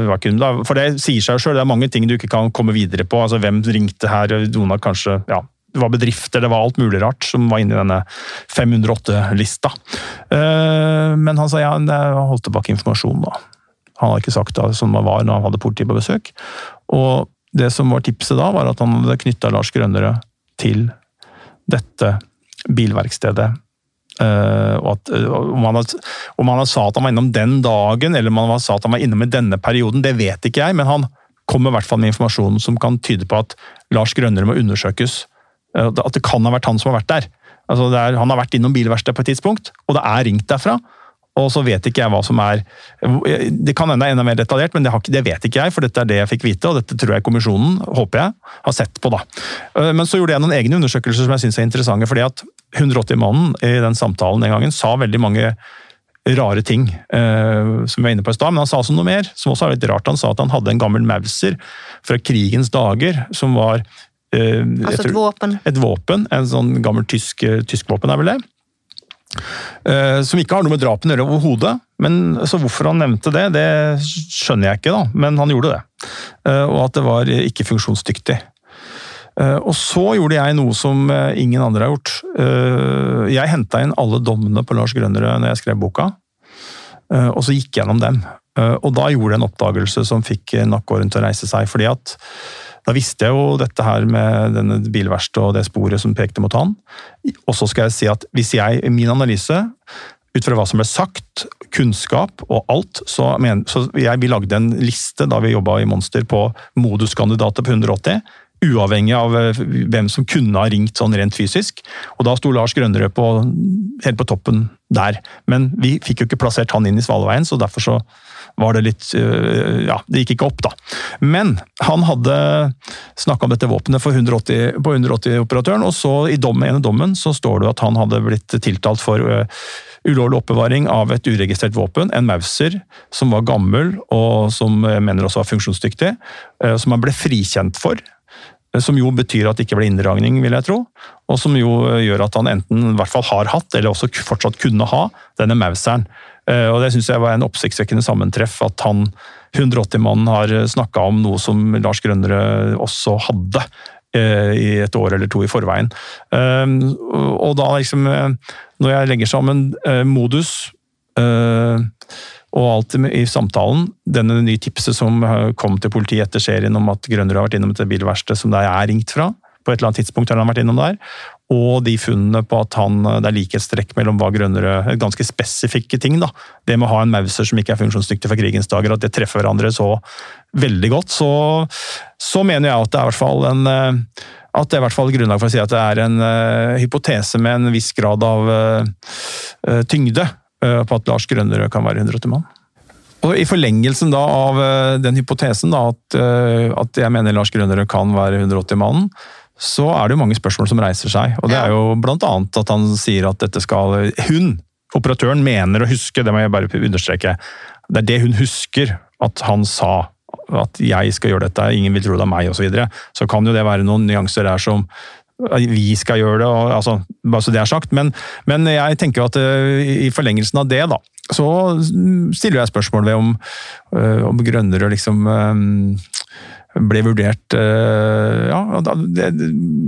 For det sier seg sjøl, det er mange ting du ikke kan komme videre på. altså Hvem ringte her? Noen har kanskje ja, det var bedrifter, det var alt mulig rart som var inni denne 508-lista. Eh, men han sa ja, han holdt tilbake informasjon, da. Han hadde ikke sagt det som det var når han hadde politiet på besøk. Og det som var tipset da, var at han hadde knytta Lars Grønnerød til dette bilverkstedet. Uh, og at, uh, om, han om, han sa at han var innom den dagen, eller om han sa at han var innom i denne perioden, det vet ikke jeg, men han kom i hvert fall med informasjon som kan tyde på at Lars Grønnerud må undersøkes. Uh, at det kan ha vært han som har vært der. Altså er, han har vært innom bilverkstedet på et tidspunkt, og det er ringt derfra. Og så vet ikke jeg hva som er Det kan hende det er enda mer detaljert, men det, har, det, vet ikke jeg, for dette er det jeg fikk vite, og dette tror jeg kommisjonen, håper jeg, har sett på. da. Øh, men så gjorde jeg noen egne undersøkelser som jeg syns er interessante. fordi at 180-mannen i den samtalen den gangen sa veldig mange rare ting, uh, som vi var inne på i stad, men han sa også noe mer, som også er litt rart. Han sa at han hadde en gammel Mauser fra krigens dager, som var uh, Altså et våpen? Et våpen, En sånn gammel tysk, tysk våpen, er vel det. Eh, som ikke har noe med drapene å gjøre overhodet. Men så Hvorfor han nevnte det, det skjønner jeg ikke, da. men han gjorde det. Eh, og at det var ikke funksjonsdyktig. Eh, og så gjorde jeg noe som ingen andre har gjort. Jeg henta inn alle dommene på Lars Grønnerød når jeg skrev boka, og så gikk jeg gjennom dem. Og da gjorde jeg en oppdagelse som fikk nakkehåren til å reise seg. fordi at da visste jeg jo dette her med denne bilverkstedet og det sporet som pekte mot han. Og så skal jeg si at hvis jeg, i min analyse, ut fra hva som ble sagt, kunnskap og alt, så, men, så jeg, vi lagde en liste da vi jobba i Monster på moduskandidater på 180 uavhengig av eh, hvem som kunne ha ringt sånn rent fysisk. Og da sto Lars Grønnerød på, helt på toppen der. Men vi fikk jo ikke plassert han inn i Svaleveien, så derfor så var det litt øh, Ja, det gikk ikke opp, da. Men han hadde snakka om dette våpenet 180, på 180-operatøren, og så i dom, ene dommen så står det at han hadde blitt tiltalt for øh, ulovlig oppbevaring av et uregistrert våpen, en Mauser, som var gammel og som jeg mener også var funksjonsdyktig, som han ble frikjent for. Som jo betyr at det ikke ble inndragning, vil jeg tro. Og som jo gjør at han enten i hvert fall har hatt, eller også fortsatt kunne ha, denne Mauseren. Eh, og Det synes jeg var en oppsiktsvekkende sammentreff, at han 180-mannen har snakka om noe som Lars Grønnere også hadde eh, i et år eller to i forveien. Eh, og da liksom, når jeg legger sammen modus og alt i samtalen, denne nye tipset som kom til politiet etter serien om at Grønnerud har vært innom et bilverksted som det er ringt fra, på et eller annet tidspunkt har han vært innom der, og de funnene på at han, det er likhetstrekk mellom hva Grønnerød Ganske spesifikke ting. da. Det med å ha en Mauser som ikke er funksjonsdyktig for krigens dager, at det treffer hverandre så veldig godt, så, så mener jeg at det er i hvert fall en eh, at det er i hvert fall grunnlag for å si at det er en uh, hypotese med en viss grad av uh, tyngde uh, på at Lars Grønnerød kan være 180 mann. Og I forlengelsen da av den hypotesen, da, at, at jeg mener Lars Grønnerød kan være 180-mannen, så er det jo mange spørsmål som reiser seg. Og det er jo blant annet at han sier at dette skal Hun, operatøren, mener å huske, det må jeg bare understreke. Det er det hun husker at han sa. At jeg skal gjøre dette, ingen vil tro det er meg, osv. Så, videre. så kan jo det være noen nyanser der som vi skal gjøre det, og, altså, bare så det er sagt. Men, men jeg tenker at i forlengelsen av det, da, så stiller jeg spørsmål ved om, om Grønnerød liksom ble vurdert uh, ja,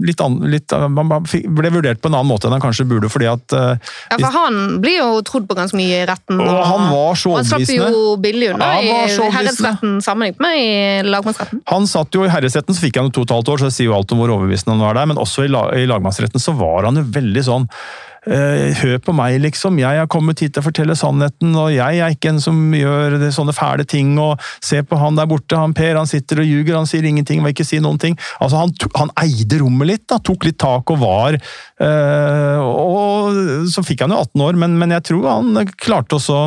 litt, an, litt ble vurdert på en annen måte enn han kanskje burde, fordi at uh, Ja, for han blir jo trodd på ganske mye i retten. Og, og han var så overbevisende. Han slapp jo billig unna ja, i herredsretten sammenlignet med i lagmannsretten. Han satt jo i herredsretten, så fikk han jo to og et halvt år, så det sier jo alt om hvor overbevisende han var der, men også i, i lagmannsretten så var han jo veldig sånn Eh, hør på meg, liksom. Jeg har kommet hit til å fortelle sannheten, og jeg er ikke en som gjør sånne fæle ting. og Se på han der borte, han Per, han sitter og ljuger, han sier ingenting, vil ikke si noen ting. Altså, han, han eide rommet litt, da, tok litt tak og var øh, Og så fikk han jo 18 år, men, men jeg tror han klarte også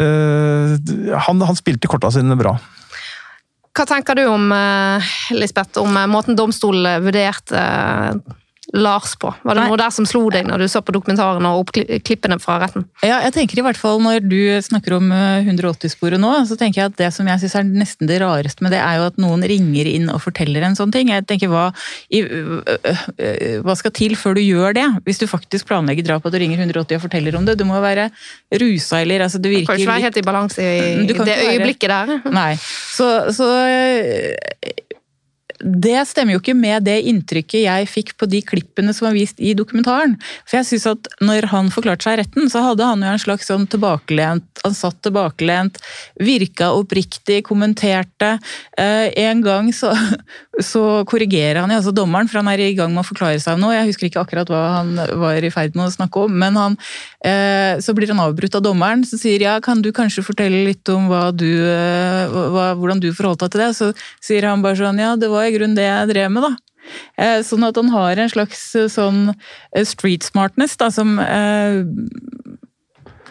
øh, han, han spilte korta sine bra. Hva tenker du om Lisbeth, om måten domstolen vurderte Lars på? Var det Nei. noe der som slo deg når du så på dokumentaren og oppklippene fra retten? Ja, jeg tenker i hvert fall Når du snakker om 180-sporet eh, nå, så tenker jeg at det som jeg syns er nesten det rareste med det, er jo at noen ringer inn og forteller en sånn ting. Jeg tenker, hva, i, hva skal til før du gjør det? Hvis du faktisk planlegger drap og du ringer 180 og forteller om det. Du må være rusa eller altså, Du virker Du kan ikke være helt i balanse i det øyeblikket der. Nei. Så, så det stemmer jo ikke med det inntrykket jeg fikk på de klippene som var vist i dokumentaren. For jeg synes at når han forklarte seg i retten, så hadde han jo en slags sånn tilbakelent Han satt tilbakelent, virka oppriktig, kommenterte. Eh, en gang så, så korrigerer han altså dommeren, for han er i gang med å forklare seg noe, Jeg husker ikke akkurat hva han var i ferd med å snakke om, men han, eh, så blir han avbrutt av dommeren, som sier ja, kan du kanskje fortelle litt om hva du, eh, hva, hvordan du forholdt deg til det? Så sier han bare sånn ja, det var i grunnen det jeg drev med, da. Eh, sånn at han har en slags eh, sånn eh, street smartness da, som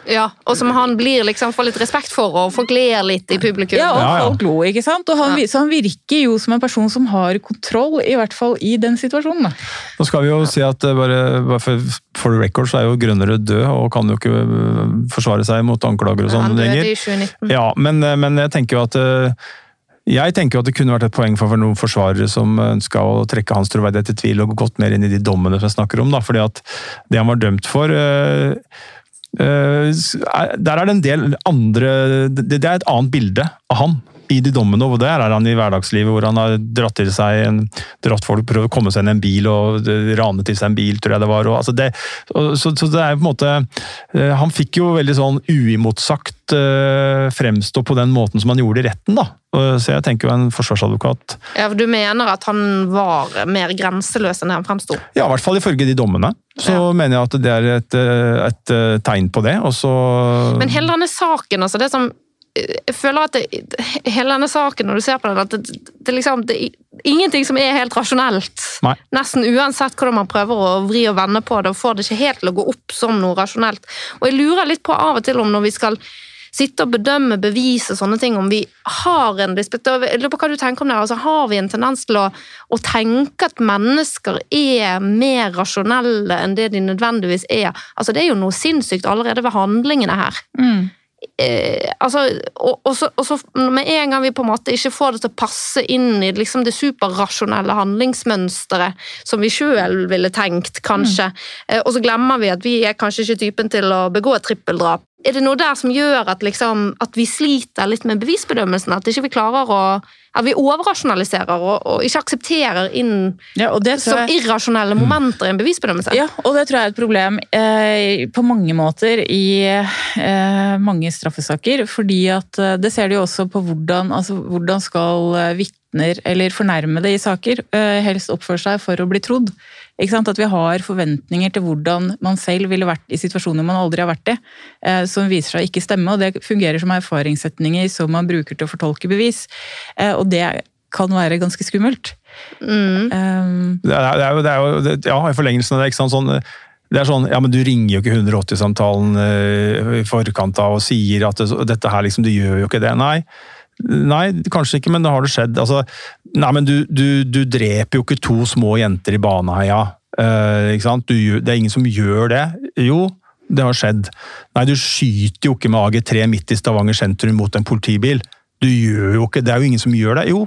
ja, og som han blir liksom får litt respekt for, og folk ler litt i publikum. Ja, og folk lo, ikke sant? Og han, ja. Så han virker jo som en person som har kontroll, i hvert fall i den situasjonen. Da. Nå skal vi jo si at bare, bare for, for record så er jo Grønnerød død, og kan jo ikke forsvare seg mot anklager og sånn lenger. Han døde i 2019. Ja, men, men jeg tenker jo at jeg tenker at det kunne vært et poeng for noen forsvarere som ønska å trekke hans troverdighet i tvil og gått mer inn i de dommene som jeg snakker om. Da. fordi at det han var dømt for øh, øh, Der er det en del andre Det er et annet bilde av han i de dommene, og der er han i hverdagslivet hvor han har dratt til seg en, dratt folk prøvd å komme seg inn i en bil og rane til seg en bil, tror jeg det var. Og, altså det, og, så, så, det er på en måte øh, Han fikk jo veldig sånn uimotsagt uh, fremstå på den måten som han gjorde i retten, da. Så jeg tenker jo en forsvarsadvokat Ja, for Du mener at han var mer grenseløs enn det han fremsto? Ja, i hvert fall ifølge de dommene. Så ja. mener jeg at det er et, et, eh, tegn på det. og så... Men hele denne saken, altså det som jeg føler at det, hele denne saken, når du ser på den, at det, det, liksom, det er ingenting som er helt rasjonelt. Nei. Nesten uansett hvordan man prøver å vri og vende på det, og får det ikke helt til å gå opp som noe rasjonelt. Og jeg lurer litt på av og til om når vi skal sitte og bedømme bevis og sånne ting, om vi har en Jeg lurer på hva du tenker om det. Altså, har vi en tendens til å, å, tenke at mennesker er mer rasjonelle enn det de nødvendigvis er? Altså, det er jo noe sinnssykt allerede ved handlingene her. Mm. Eh, altså, og, og, så, og, så, Med en gang vi på en måte ikke får det til å passe inn i liksom det superrasjonelle handlingsmønsteret som vi sjøl ville tenkt, kanskje, mm. eh, og så glemmer vi at vi er kanskje ikke typen til å begå et trippeldrap, er det noe der som gjør at, liksom, at vi sliter litt med bevisbedømmelsen? At ikke vi klarer å at vi overrasjonaliserer og, og ikke aksepterer inn ja, som jeg, irrasjonelle momenter i en bevisbedømmelse? Ja, og det tror jeg er et problem eh, på mange måter i eh, mange straffesaker. fordi at eh, det ser du jo også på hvordan, altså, hvordan skal eh, vitner eller fornærmede i saker eh, helst oppføre seg for å bli trodd. At vi har forventninger til hvordan man selv ville vært i situasjoner man aldri har vært i, eh, som viser seg å ikke stemme. og Det fungerer som erfaringssetninger som man bruker til å fortolke bevis. Eh, og det kan være ganske skummelt. Mm. Um, det, er, det, er jo, det er jo, det, ja, i forlengelsen av det. ikke sant, sånn, det er sånn, ja, men Du ringer jo ikke 180-samtalen i forkant av og sier at dette her liksom, du gjør jo ikke det. Nei, Nei, kanskje ikke, men det har det skjedd. Altså, nei, men du, du, du, dreper jo ikke to små jenter i Baneheia. Uh, ikke sant? Du, det er ingen som gjør det. Jo, det har skjedd. Nei, du skyter jo ikke med AG3 midt i Stavanger sentrum mot en politibil. Du gjør jo ikke, Det er jo ingen som gjør det. Jo,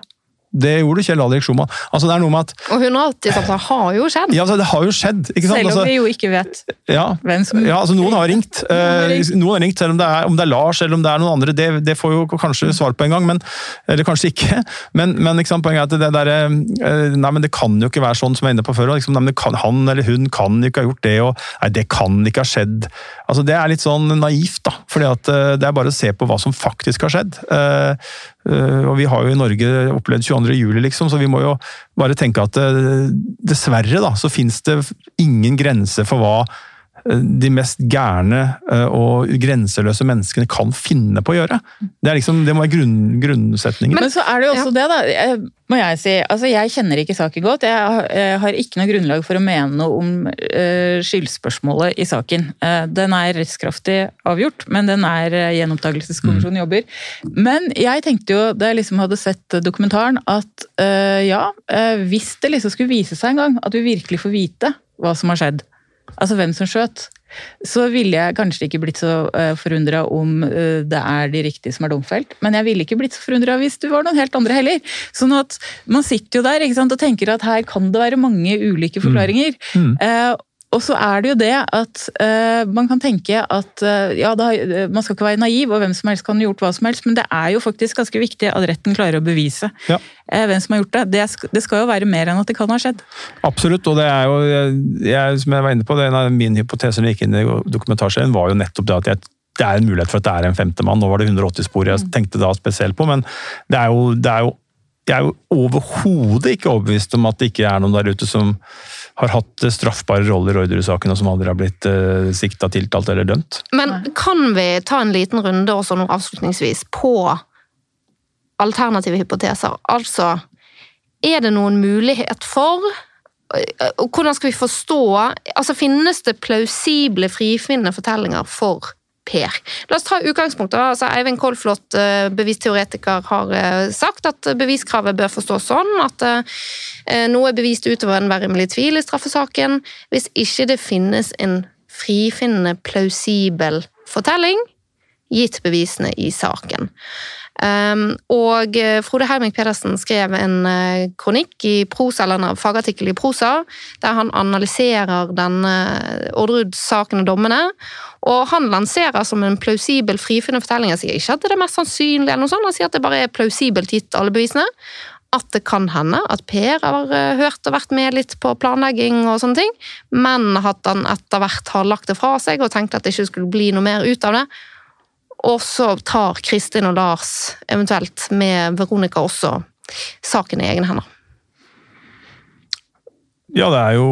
Det gjorde Kjell Alrik Schumann. Altså, det er noe med at Og 180-samtaler har jo skjedd. Ja, altså, det har jo skjedd. ikke sant? Selv om Altså, vi jo ikke vet ja, hvem som ja, altså Noen har ringt. Eh, noen har ringt, Selv om det er, om det er Lars eller om det er noen andre, det, det får jo kanskje svar på en gang. Men, eller kanskje ikke. Men, men ikke sant, poenget er at det der, eh, nei, men det kan jo ikke være sånn som jeg var inne på før. Liksom, nei, men det kan, han eller hun kan jo ikke ha gjort det, og nei, det kan ikke ha skjedd. Altså, Det er litt sånn naivt, da. fordi at eh, det er bare å se på hva som faktisk har skjedd. Eh, eh, og vi har jo i Norge opplevd 22. juli, liksom, så vi må jo bare tenke at dessverre da, så finnes det ingen grense for hva de mest gærne eh, og grenseløse menneskene kan finne på å gjøre. Det, er liksom, det må være grunn, grunnsetningen. Men så er det jo også det, da, jeg- må jeg si. Altså, jeg kjenner ikke saken godt. Jeg har, jeg har ikke noe grunnlag for å mene noe om uh, skyldspørsmålet i saken. Eh, den er rettskraftig avgjort, men den er uh, gjenopptakelseskommisjonen jobber. Men jeg tenkte jo, da jeg liksom hadde sett dokumentaren, at eh, ja, eh, hvis det liksom skulle vise seg en gang at vi virkelig får vite hva som har skjedd, altså hvem som skjøt, så ville jeg kanskje ikke blitt så uh, forundra om eh, det er de riktige som er domfelt. Men jeg ville ikke blitt så forundra hvis du var noen helt andre heller. Sånn at man sitter jo der sant, og tenker at her kan det være mange ulike forklaringer. Mm. Eh, og så er det jo det at uh, man kan tenke at uh, ja, da, eh, man skal ikke være naiv, og hvem som helst kan ha gjort hva som helst, men det er jo faktisk ganske viktig at retten klarer å bevise Ja. uh, hvem som har gjort det. Det, det skal jo være mer enn at det kan ha skjedd. Absolutt, og det er jo, jeg, som jeg var inne på, det, en av mine hypoteser når jeg gikk inn i dokumentarserien, var jo nettopp det at jeg, det er en mulighet for at det er en femtemann. Nå var det 180 spor jeg tenkte da spesielt på, men det er jo, det er jo jeg er jo overhodet ikke overbevist om at det ikke er noen der ute som har hatt straffbare roller i Orderud-saken, og som aldri har blitt uh, sikta, tiltalt eller dømt. Men kan vi ta en liten runde også nå avslutningsvis på alternative hypoteser? Altså, er det noen mulighet for og Hvordan skal vi forstå altså Finnes det plausible, frifinnende fortellinger for Per? La oss ta utgangspunktet. altså Eivind Kolflot, eh, bevisteoretiker, har eh, sagt at beviskravet bør forstås sånn at eh, noe er bevist utover enhver rimelig tvil i straffesaken hvis ikke det finnes en frifinnende, plausibel fortelling gitt bevisene i saken. Um, og eh, Frode Hermik Pedersen skrev en eh, kronikk i prosa, eller en fagartikkel i prosa, der han analyserer denne Orderud-saken og dommene. Og han lanserer som en plausibel, frifunnet fortelling. Han sier ikke at det er det mest sannsynlige, eller noe sånt, han sier at det bare er plausibelt gitt alle bevisene. At det kan hende at Per har eh, hørt og vært med litt på planlegging, og sånne ting, men at han etter hvert har lagt det fra seg og tenkt at det ikke skulle bli noe mer ut av det. Og så tar Kristin og Lars, eventuelt med Veronica også, saken i egne hender. Ja, det er jo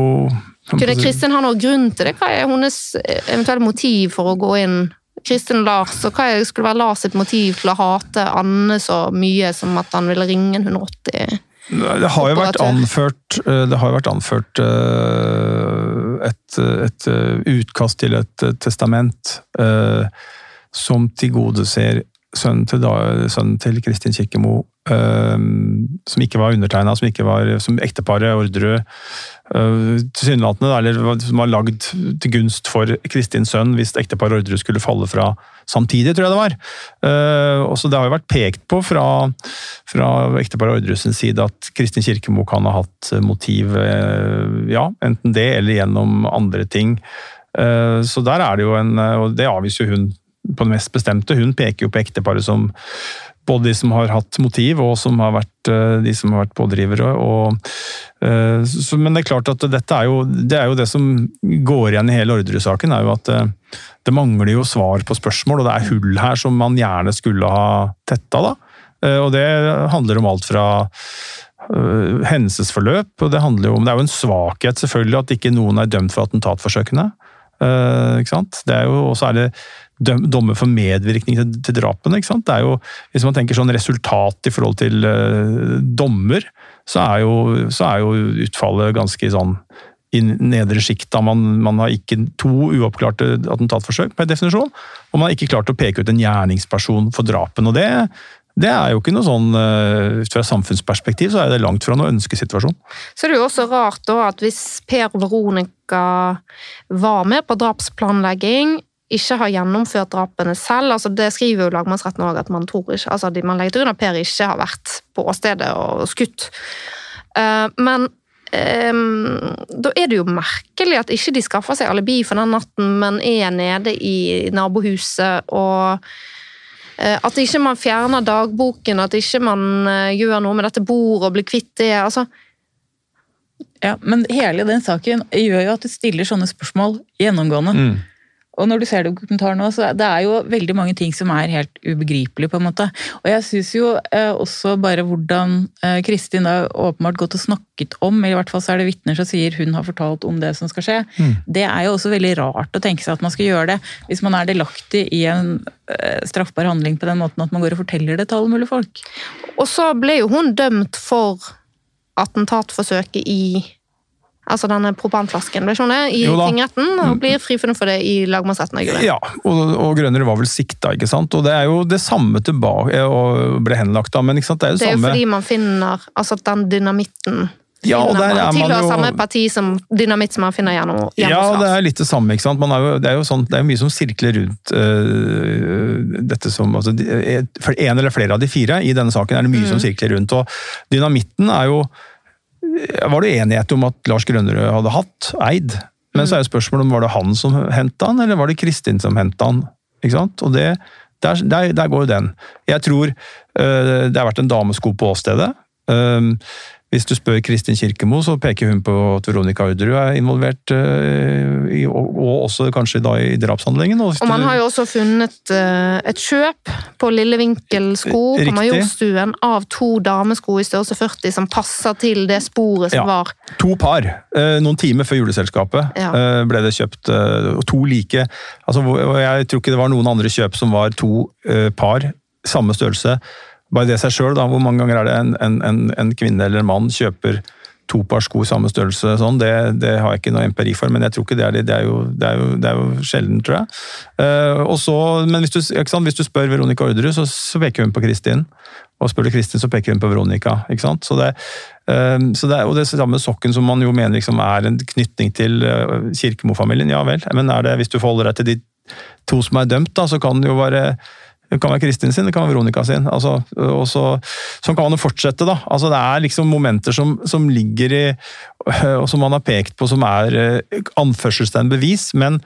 Kunne Kristin ha noe grunn til det? Hva er hennes eventuelle motiv for å gå inn? Kristin og Lars, og hva skulle være Lars sitt motiv til å hate Anne så mye som at han ville ringe en 180? Det har jo vært anført, eh, det har vært anført eh, et, et eh, utkast til et eh, testament eh, som tilgodeser sønnen til, da- sønnen til Kristin Kirkemo, øh, som ikke var undertegna, som ikke var som ekteparet Orderud. øh, Tilsynelatende, eller som var lagd til gunst for Kristins sønn hvis ekteparet Orderud skulle falle fra samtidig, tror jeg det var. Uh, og så Det har jo vært pekt på fra, fra ekteparet Orderud sin side at Kristin Kirkemo kan ha hatt motiv, eh, ja, enten det eller gjennom andre ting. Eh, Så der er det jo en Og det avviser jo hun på det mest bestemte. Hun peker jo på ekteparet som både de som har hatt motiv, og som har vært eh, de som har vært pådrivere. Og, eh, så, men det er klart at dette er jo det, er jo det som går igjen i hele Orderud-saken, er jo at eh, det mangler jo svar på spørsmål, og det er hull her som man gjerne skulle ha tetta. da. Og det handler om alt fra hendelsesforløp, og det handler jo om Det er jo en svakhet selvfølgelig at ikke noen er dømt for attentatforsøkene. Ikke sant? Det er jo, Og så er det dommer for medvirkning til, til drapene. ikke sant? Det er jo, Hvis man tenker sånn resultat i forhold til uh, dommer, så er, jo, så er jo utfallet ganske sånn i nedre sjikt. Man, man har ikke to uoppklarte attentatforsøk per definisjon, og man har ikke klart å peke ut en gjerningsperson for drapene. og det det er jo ikke noe sånn eh, Ut fra samfunnsperspektiv så er det langt fra noen ønskesituasjon. Så det er jo også rart da at hvis Per og Veronica var med på drapsplanlegging, ikke har gjennomført drapene selv. altså Det skriver jo lagmannsretten òg, at man tror ikke, altså man legger til grunn at Per ikke har vært på åstedet og skutt. Eh, men um, da er det jo merkelig at ikke de skaffer seg alibi for den natten, men er nede i nabohuset og uh, At ikke man fjerner dagboken, at ikke man uh, gjør noe med dette bordet og blir kvitt det. altså ja, Men hele den saken gjør jo at du stiller sånne spørsmål gjennomgående. Mm. Og når du ser dokumentaren nå, så det er jo veldig mange ting som er helt ubegripelige, på en måte. Og jeg syns jo eh, også bare hvordan eh, Kristin har åpenbart gått og snakket om, eller i hvert fall så er det vitner som sier hun har fortalt om det som skal skje, mm. det er jo også veldig rart å tenke seg at man skal gjøre det hvis man er delaktig i en eh, straffbar handling på den måten at man går og forteller det til alle mulige folk. Og så ble jo hun dømt for attentatforsøket i altså denne propanflasken, ble det, i tingretten, og mm. blir frifunnet for det i lagmannsretten. Ja, og, og Grønner var vel sikta, ikke sant. Og det er jo det samme tilbake, og ble henlagt da, men ikke sant, det er jo det er samme jo fordi man finner altså den dynamitten ja, og der er man jo... samme parti som dynamitt som man finner gjennom, Ja, det er litt det samme. ikke sant? Er jo, det, er jo sånn, det er mye som sirkler rundt uh, dette som altså, For en eller flere av de fire i denne saken er det mye mm. som sirkler rundt. og Dynamitten er jo var det enighet om at Lars Grønnerød hadde hatt, eid. Men så er jo spørsmålet om var det han som henta han, eller var det Kristin som henta han. Ikke sant? Og det, der, der, der, går jo den. Jeg tror øh, det har vært en damesko på åstedet. Uh, hvis du spør Kristin Kirkemo, så peker hun på at Veronica Orderud er involvert, uh, i, og, og, også kanskje da i drapshandlingen. Og, man har jo også funnet uh, et kjøp på Lille Vinkel sko på Majorstuen av to damesko i størrelse 40 som passer til det sporet som ja, var. To par. Uh, noen timer før juleselskapet ja. ble det kjøpt to like. Altså, jeg tror ikke det var noen andre kjøp som var to par, samme størrelse bare det seg sjøl, hvor mange ganger er det en, en, en, kvinne eller en mann kjøper to par sko samme størrelse, sånn, det, det, har jeg ikke noe empiri for, men jeg tror ikke det er det. Det er jo, det er jo, det er jo sjelden, tror jeg. Uh, også, men hvis du, hvis du, spør Veronica Orderud, så, så, peker hun på Kristin. Og spør du Kristin, så peker hun på Veronica. ikke sant? Så det, uh, så det, og det samme sokken som man jo mener liksom er en knytning til uh, Kirkemo-familien, ja vel. Men er det, hvis du forholder deg til de to som er dømt, da, så kan det jo være det kan være Kristin sin, det kan være Veronica sin. Altså, og så, sånn kan man jo fortsette, da. Altså, det er liksom momenter som, som, ligger i Og som man har pekt på som er uh, anførselstegn bevis, men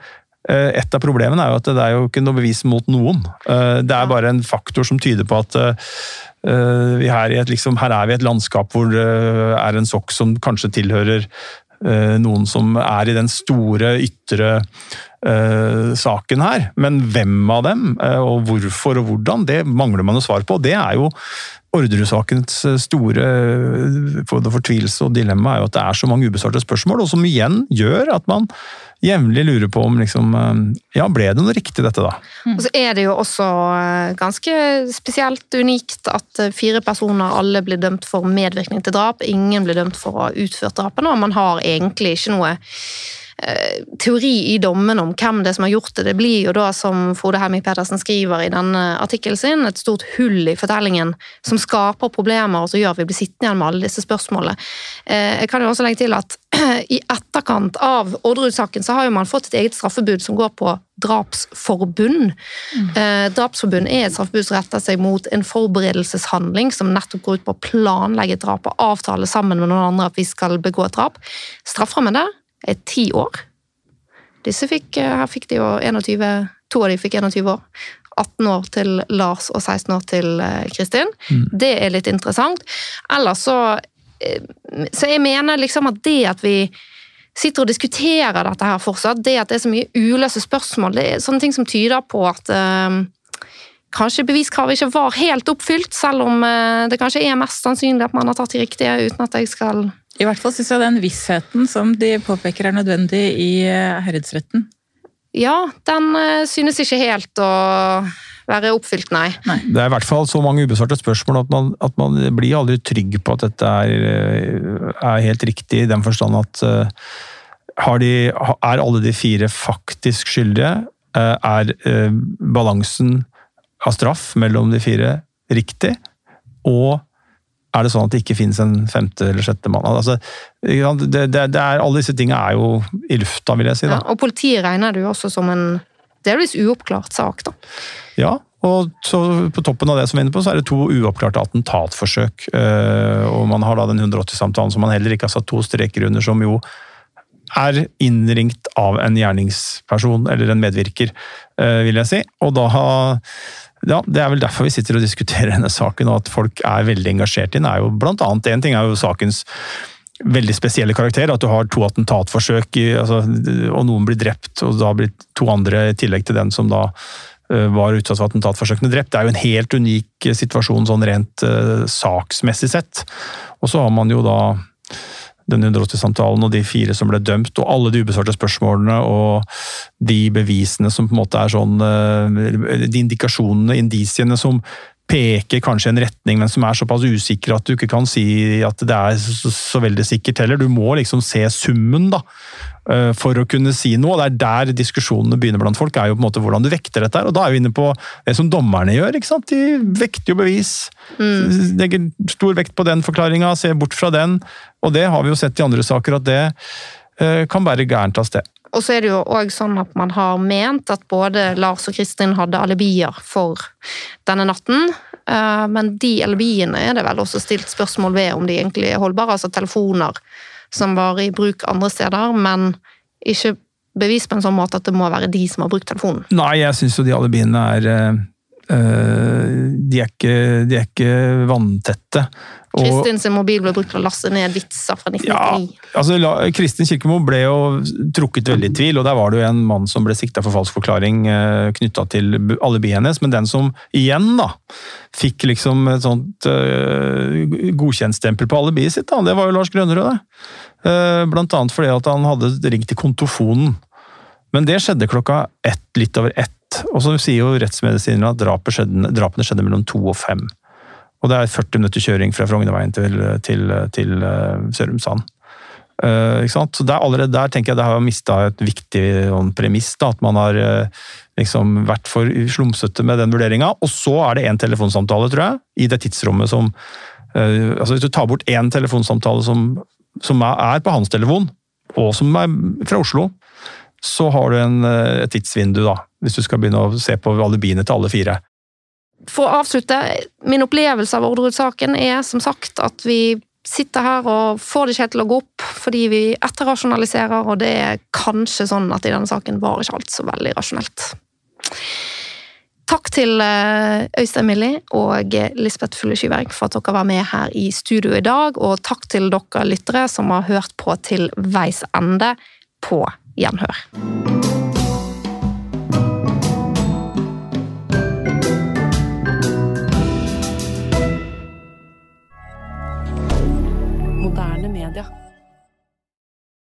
uh, et av problemene er jo at det er jo ikke noe bevis mot noen. Uh, det er bare en faktor som tyder på at vi her, et, liksom, her er vi i et landskap hvor det er en sokk som kanskje tilhører noen som er i den store ytre uh, saken her. Men hvem av dem, uh, og hvorfor og hvordan, det mangler man jo svar på. Det er jo Orderud-sakens store fortvilelse og dilemma er jo at det er så mange ubesvarte spørsmål, og som igjen gjør at man jevnlig lurer på om liksom Ja, ble det noe riktig, dette, da? Mm. Og så er det jo også ganske spesielt unikt at fire personer alle blir dømt for medvirkning til drap. Ingen blir dømt for å ha utført drapene, og man har egentlig ikke noe Eh, teori i dommen om hvem det som har gjort det. Det blir jo da, som Frode Hemming Pedersen skriver i denne artikkelen sin, et stort hull i fortellingen som skaper problemer og som gjør at vi blir sittende igjen med alle disse spørsmålene. Eh, jeg kan jo også legge til at i etterkant av Orderud-saken så har jo man fått et eget straffebud som går på drapsforbund. Mm. Eh, drapsforbund er et straffebud som retter seg mot en forberedelseshandling som nettopp går ut på å planlegge et drap og avtale sammen med noen andre at vi skal begå et drap. Strafferammen der er ti år. Disse fikk, eh, her fikk de jo 21, to av de fikk 21 år. 18 år til Lars og 16 år til eh, Kristin. Mm. Det er litt interessant. Ellers så eh, Så jeg mener liksom at det at vi sitter og diskuterer dette her fortsatt, det at det er så mye uløse spørsmål, det er sånne ting som tyder på at kanskje beviskravet ikke var helt oppfylt, selv om det kanskje er mest sannsynlig at man har tatt de riktige, uten at jeg skal i hvert fall syns jeg den vissheten som de påpeker er nødvendig i eh, herredsretten. Ja, den eh, synes ikke helt å være oppfylt, nei. nei. Det er i hvert fall så mange ubesvarte spørsmål at man, at man blir aldri trygg på at dette er, eh, er helt riktig, i den forstand at de, er alle de fire faktisk skyldige? Er balansen av straff mellom de fire riktig? Og er det sånn at det ikke finnes en femte eller sjette mann? Altså, det, det, det er, alle disse tingene er jo i lufta, vil jeg si. Ja, og politiet regner det jo også som en delvis uoppklart sak, da. Ja, og så på toppen av det som vi er inne på, så er det to uoppklarte attentatforsøk. Eh, og man har da den 180-samtalen som man heller ikke har satt to streker under, som jo er innringt av en gjerningsperson, eller en medvirker, eh, vil jeg si. Og da ja, Det er vel derfor vi sitter og diskuterer denne saken, og at folk er veldig engasjert i den. er jo blant annet, En ting er jo sakens veldig spesielle karakter, at du har to attentatforsøk, altså, og noen blir drept, og da blir to andre i tillegg til den som da eh, var utsatt for attentatforsøkene drept. Det er jo en helt unik situasjon sånn rent uh, saksmessig sett. Og så har man jo da den 180-samtalen og de fire som ble dømt, og alle de ubesvarte spørsmålene og de bevisene som på en måte er sånn eh, De indikasjonene, indisiene som peker kanskje en retning, men som er såpass usikre at du ikke kan si at det er så, så veldig sikkert heller. Du må liksom se summen, da. Eh, for å kunne si noe. Det er der diskusjonene begynner blant folk, er jo på en måte hvordan du vekter dette. Og da er vi inne på det som dommerne gjør. ikke sant? De vekter jo bevis. Mm. Legger stor vekt på den forklaringa, ser bort fra den. Og det har vi jo sett i andre saker, at det eh, kan bære gærent av sted. Og så er det jo òg sånn at man har ment at både Lars og Kristin hadde alibier for denne natten. Eh, men de alibiene er det vel også stilt spørsmål ved om de egentlig er holdbare. Altså telefoner som var i bruk andre steder, men ikke bevis på en sånn måte at det må være de som har brukt telefonen. Nei, jeg syns jo de alibiene er øh, de, er ikke, de er ikke vanntette. Kristin sin mobil ble brukt til å laste ned vitser fra 1999. Ja, altså, Kristin Kirkemo ble jo trukket veldig i tvil, og der var det jo en mann som ble sikta for falsk forklaring eh, knytta til alibiet hennes, men den som igjen da fikk liksom et sånt uh, godkjentstempel på alibiet sitt, da, det var jo Lars Grønnerød. Uh, blant annet fordi at han hadde ringt til kontofonen. Men det skjedde klokka ett, litt over ett. Og så sier jo rettsmedisinerne at drapene skjedde mellom to og fem. Og det er 40 minutter kjøring fra Frognerveien til, til, til uh, Sørumsand. Uh, Så der, allerede der tenker jeg det har mista et viktig sånn, premiss. Da, at man har uh, liksom vært for slumsete med den vurderinga. Og så er det én telefonsamtale, tror jeg, i det tidsrommet som uh, altså Hvis du tar bort én telefonsamtale som, som er på hans telefon, og som er fra Oslo, så har du en, et tidsvindu, da. Hvis du skal begynne å se på alibiene til alle fire. For å avslutte, min opplevelse av Orderud-saken er som sagt at vi sitter her og får det ikke helt til å gå opp fordi vi etterrasjonaliserer, og det er kanskje sånn at i denne saken var ikke alt så veldig rasjonelt. Takk til eh, Øystein Millie og Lisbeth Fulle Skyberg for at dere var med her i studio i dag, og takk til dere lyttere som har hørt på til veis ende. På gjenhør. milliardaire